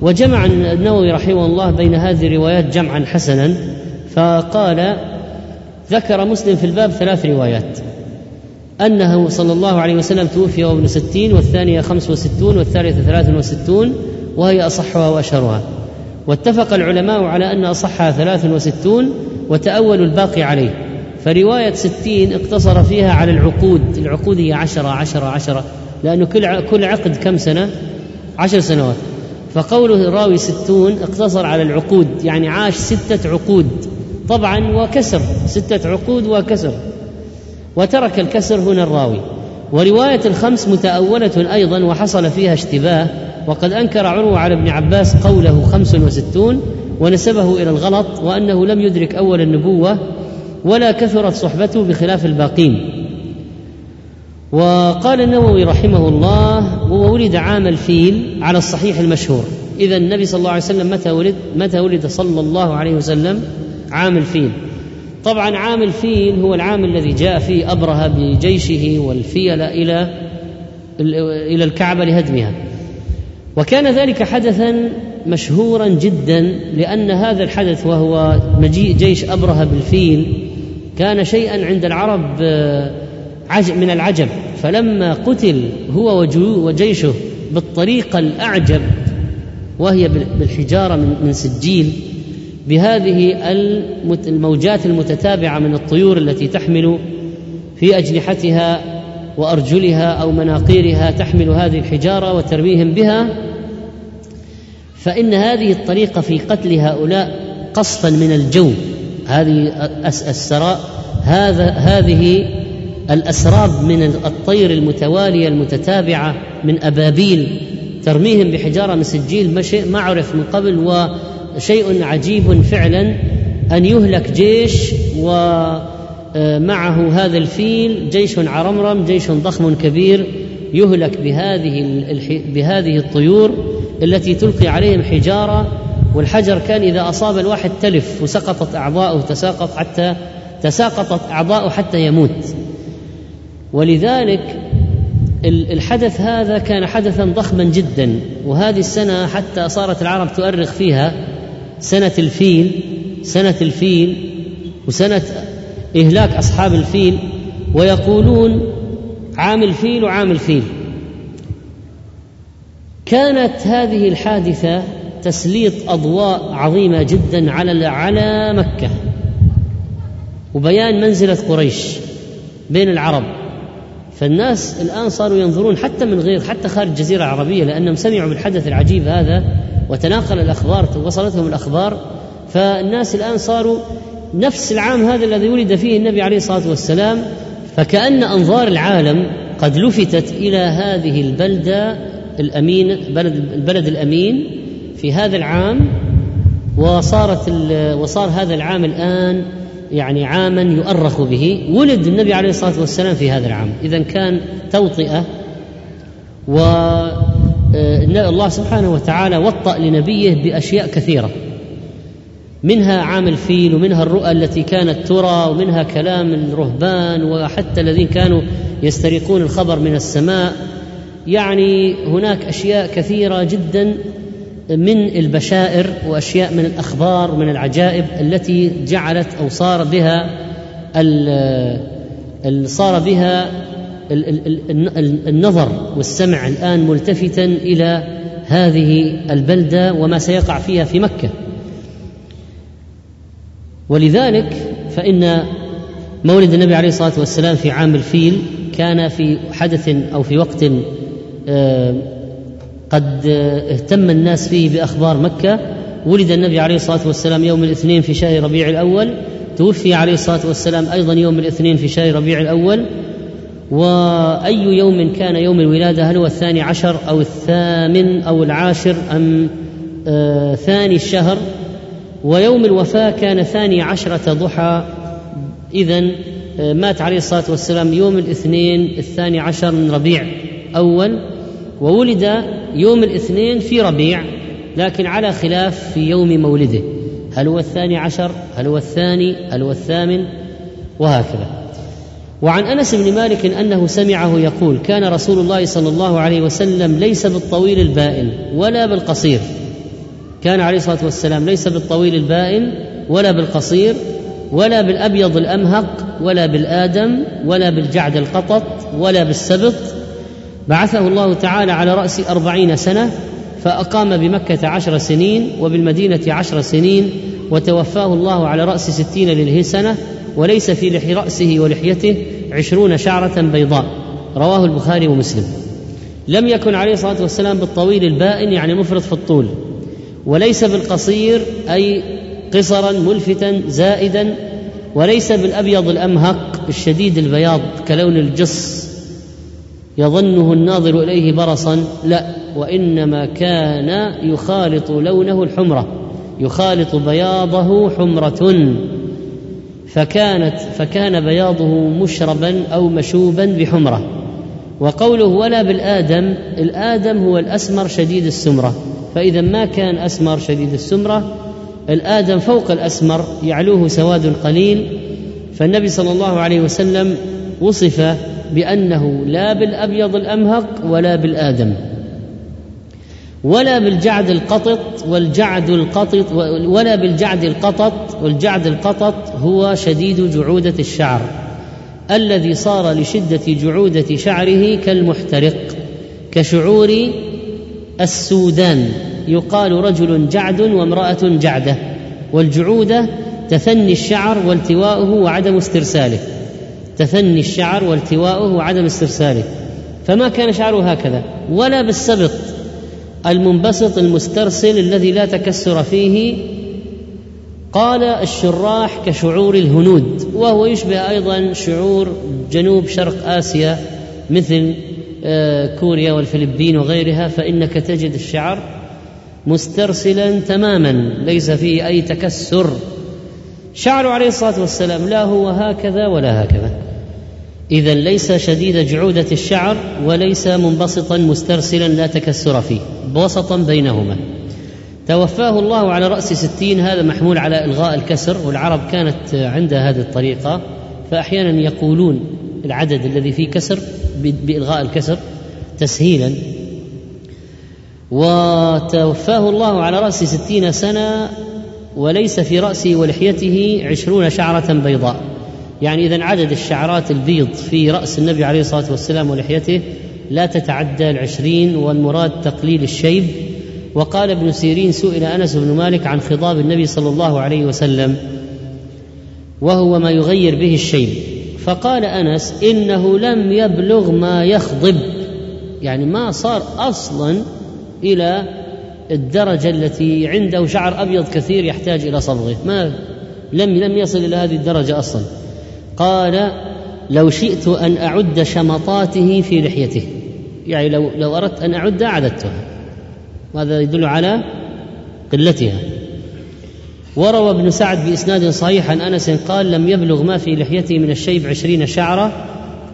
وجمع النووي رحمه الله بين هذه الروايات جمعا حسنا فقال ذكر مسلم في الباب ثلاث روايات. أنه صلى الله عليه وسلم توفي وابن ستين والثانية خمس وستون والثالثة ثلاث وستون وهي أصحها وأشهرها. واتفق العلماء على أن أصحها ثلاث وستون وتأولوا الباقي عليه. فرواية ستين اقتصر فيها على العقود العقود هي عشرة عشرة عشرة لأنه كل كل عقد كم سنة؟ عشر سنوات. فقوله الراوي ستون اقتصر على العقود يعني عاش ستة عقود. طبعا وكسر ستة عقود وكسر. وترك الكسر هنا الراوي. ورواية الخمس متأولة أيضا وحصل فيها اشتباه وقد أنكر عروة على ابن عباس قوله خمس وستون ونسبه إلى الغلط وأنه لم يدرك أول النبوة ولا كثرت صحبته بخلاف الباقين. وقال النووي رحمه الله وولد عام الفيل على الصحيح المشهور. إذا النبي صلى الله عليه وسلم متى ولد؟ متى ولد صلى الله عليه وسلم؟ عام الفيل. طبعا عام الفيل هو العام الذي جاء فيه أبرهة بجيشه والفيل إلى إلى الكعبة لهدمها. وكان ذلك حدثا مشهورا جدا لأن هذا الحدث وهو مجيء جيش أبرهة بالفيل كان شيئا عند العرب آه، من العجب فلما قتل هو وجيشه بالطريقة الأعجب وهي بالحجارة من سجيل بهذه الموجات المتتابعة من الطيور التي تحمل في أجنحتها وأرجلها أو مناقيرها تحمل هذه الحجارة وترميهم بها فإن هذه الطريقة في قتل هؤلاء قصفا من الجو. هذه السراء هذا هذه الأسراب من الطير المتوالية المتتابعة من أبابيل ترميهم بحجارة من سجيل ما عرف من قبل وشيء عجيب فعلا أن يهلك جيش ومعه هذا الفيل جيش عرمرم جيش ضخم كبير يهلك بهذه بهذه الطيور التي تلقي عليهم حجارة والحجر كان إذا أصاب الواحد تلف وسقطت اعضاؤه تساقط حتى تساقطت اعضاؤه حتى يموت. ولذلك الحدث هذا كان حدثا ضخما جدا وهذه السنة حتى صارت العرب تؤرخ فيها سنة الفيل سنة الفيل وسنة إهلاك أصحاب الفيل ويقولون عام الفيل وعام الفيل. كانت هذه الحادثة تسليط أضواء عظيمة جدا على على مكة وبيان منزلة قريش بين العرب. فالناس الآن صاروا ينظرون حتى من غير حتى خارج الجزيرة العربية لأنهم سمعوا بالحدث العجيب هذا وتناقل الأخبار وصلتهم الأخبار. فالناس الآن صاروا نفس العام هذا الذي ولد فيه النبي عليه الصلاة والسلام فكأن أنظار العالم قد لفتت إلى هذه البلدة الأمين بلد البلد الأمين في هذا العام وصارت وصار هذا العام الآن يعني عاما يؤرخ به ولد النبي عليه الصلاة والسلام في هذا العام. إذا كان توطئة و آه، الله سبحانه وتعالى وطأ لنبيه بأشياء كثيرة. منها عام الفيل ومنها الرؤى التي كانت ترى ومنها كلام الرهبان وحتى الذين كانوا يسترقون الخبر من السماء. يعني هناك أشياء كثيرة جدا من البشائر وأشياء من الأخبار من العجائب التي جعلت أو صار بها صار بها النظر والسمع الآن ملتفتا إلى هذه البلدة وما سيقع فيها في مكة. ولذلك فإن مولد النبي عليه الصلاة والسلام في عام الفيل كان في حدث أو في وقت آه، قد اهتم الناس فيه بأخبار مكة. ولد النبي عليه الصلاة والسلام يوم الاثنين في شهر ربيع الأول. توفي عليه الصلاة والسلام أيضا يوم الاثنين في شهر ربيع الأول. وأي يوم كان يوم الولادة؟ هل هو الثاني عشر أو الثامن أو العاشر أم آه ثاني الشهر؟ ويوم الوفاة كان ثاني عشرة ضحى. إذا آه، مات عليه الصلاة والسلام يوم الاثنين الثاني عشر من ربيع أول وولد يوم الاثنين في ربيع لكن على خلاف في يوم مولده. هل هو الثاني عشر؟ هل هو الثاني؟ هل هو الثامن؟ وهكذا. وعن أنس بن مالك أنه سمعه يقول كان رسول الله صلى الله عليه وسلم ليس بالطويل البائن ولا بالقصير. كان عليه الصلاة والسلام ليس بالطويل البائن ولا بالقصير ولا بالأبيض الأمهق ولا بالآدم ولا بالجعد القطط ولا بالسبط بعثه الله تعالى على رأس أربعين سنة فأقام بمكة عشر سنين وبالمدينة عشر سنين وتوفاه الله على رأس ستين للهسنة وليس في لح رأسه ولحيته عشرون شعرة بيضاء. رواه البخاري ومسلم. لم يكن عليه الصلاة والسلام بالطويل البائن يعني مفرط في الطول. وليس بالقصير أي قصرا ملفتا زائدا. وليس بالأبيض الأمهق الشديد البياض كلون الجص. يظنه الناظر إليه برصا؟ لا وإنما كان يخالط لونه الحمرة يخالط بياضه حمرة. فكانت فكان بياضه مشربا أو مشوبا بحمرة. وقوله ولا بالآدم الآدم هو الأسمر شديد السمرة. فإذا ما كان أسمر شديد السمرة الآدم فوق الأسمر يعلوه سواد قليل. فالنبي صلى الله عليه وسلم وصف بأنه لا بالأبيض الأمهق ولا بالآدم ولا بالجعد القطط والجعد القطط ولا بالجعد القطط والجعد القطط هو شديد جعودة الشعر الذي صار لشدة جعودة شعره كالمحترق كشعور السودان. يقال رجل جعد وامرأة جعدة والجعودة تثني الشعر والتواؤه وعدم استرساله. تثني الشعر والتواؤه وعدم استرساله. فما كان شعره هكذا ولا بالسبط المنبسط المسترسل الذي لا تكسر فيه قال الشراح كشعور الهنود وهو يشبه أيضا شعور جنوب شرق آسيا مثل آه، كوريا والفلبين وغيرها فإنك تجد الشعر مسترسلا تماما ليس فيه أي تكسر. شعره عليه الصلاة والسلام لا هو هكذا ولا هكذا. إذا ليس شديد جعودة الشعر وليس منبسطا مسترسلا لا تكسر فيه وسطا بينهما. توفاه الله على رأس ستين هذا محمول على إلغاء الكسر والعرب كانت عندها هذه الطريقة فأحيانا يقولون العدد الذي فيه كسر بإلغاء الكسر تسهيلا. وتوفاه الله على رأس ستين سنة وليس في رأسه ولحيته عشرون شعرة بيضاء. يعني إذا عدد الشعرات البيض في رأس النبي عليه الصلاة والسلام ولحيته لا تتعدى العشرين والمراد تقليل الشيب. وقال ابن سيرين سئل أنس بن مالك عن خضاب النبي صلى الله عليه وسلم وهو ما يغير به الشيب. فقال أنس إنه لم يبلغ ما يخضب. يعني ما صار أصلا إلى الدرجة التي عنده شعر أبيض كثير يحتاج إلى صبغه. ما لم لم يصل إلى هذه الدرجة أصلا. قال لو شئت أن أعد شمطاته في لحيته. يعني لو لو أردت أن اعدها عددتها وهذا يدل على قلتها. وروى ابن سعد بإسناد صحيح عن أنس قال لم يبلغ ما في لحيته من الشيب عشرين شعرة.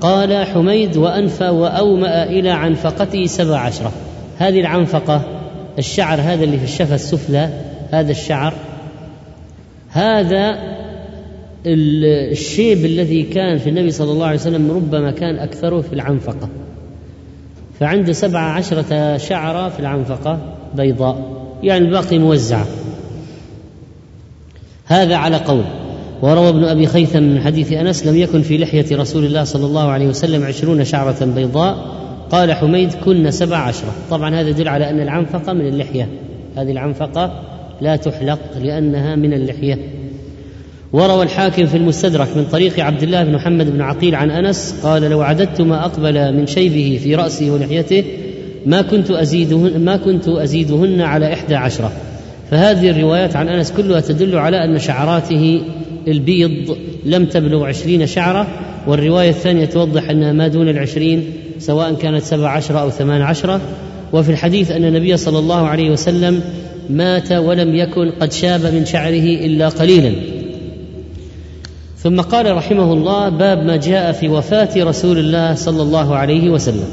قال حميد وأنفى وأومأ إلى عنفقته سبع عشرة. هذه العنفقة الشعر هذا اللي في الشفة السفلى هذا الشعر. هذا الشيب الذي كان في النبي صلى الله عليه وسلم ربما كان أكثره في العنفقة. فعنده سبعة عشرة شعرة في العنفقة بيضاء يعني الباقي موزعة. هذا على قول. وروى ابن أبي خيثم من حديث أنس لم يكن في لحية رسول الله صلى الله عليه وسلم عشرون شعرة بيضاء قال حميد كن سبع عشرة. طبعا هذا يدل على أن العنفقة من اللحية. هذه العنفقة لا تحلق لأنها من اللحية. وروى الحاكم في المستدرك من طريق عبد الله بن محمد بن عقيل عن أنس قال لو عددت ما أقبل من شيبه في رأسه ولحيته ما كنت ازيدهن ما كنت أزيدهن على إحدى عشرة. فهذه الروايات عن أنس كلها تدل على أن شعراته البيض لم تبلغ عشرين شعرة والرواية الثانية توضح انها ما دون العشرين سواء كانت سبع عشره أو ثمان عشره وفي الحديث أن النبي صلى الله عليه وسلم مات ولم يكن قد شاب من شعره إلا قليلا. ثم قال رحمه الله باب ما جاء في وفاة رسول الله صلى الله عليه وسلم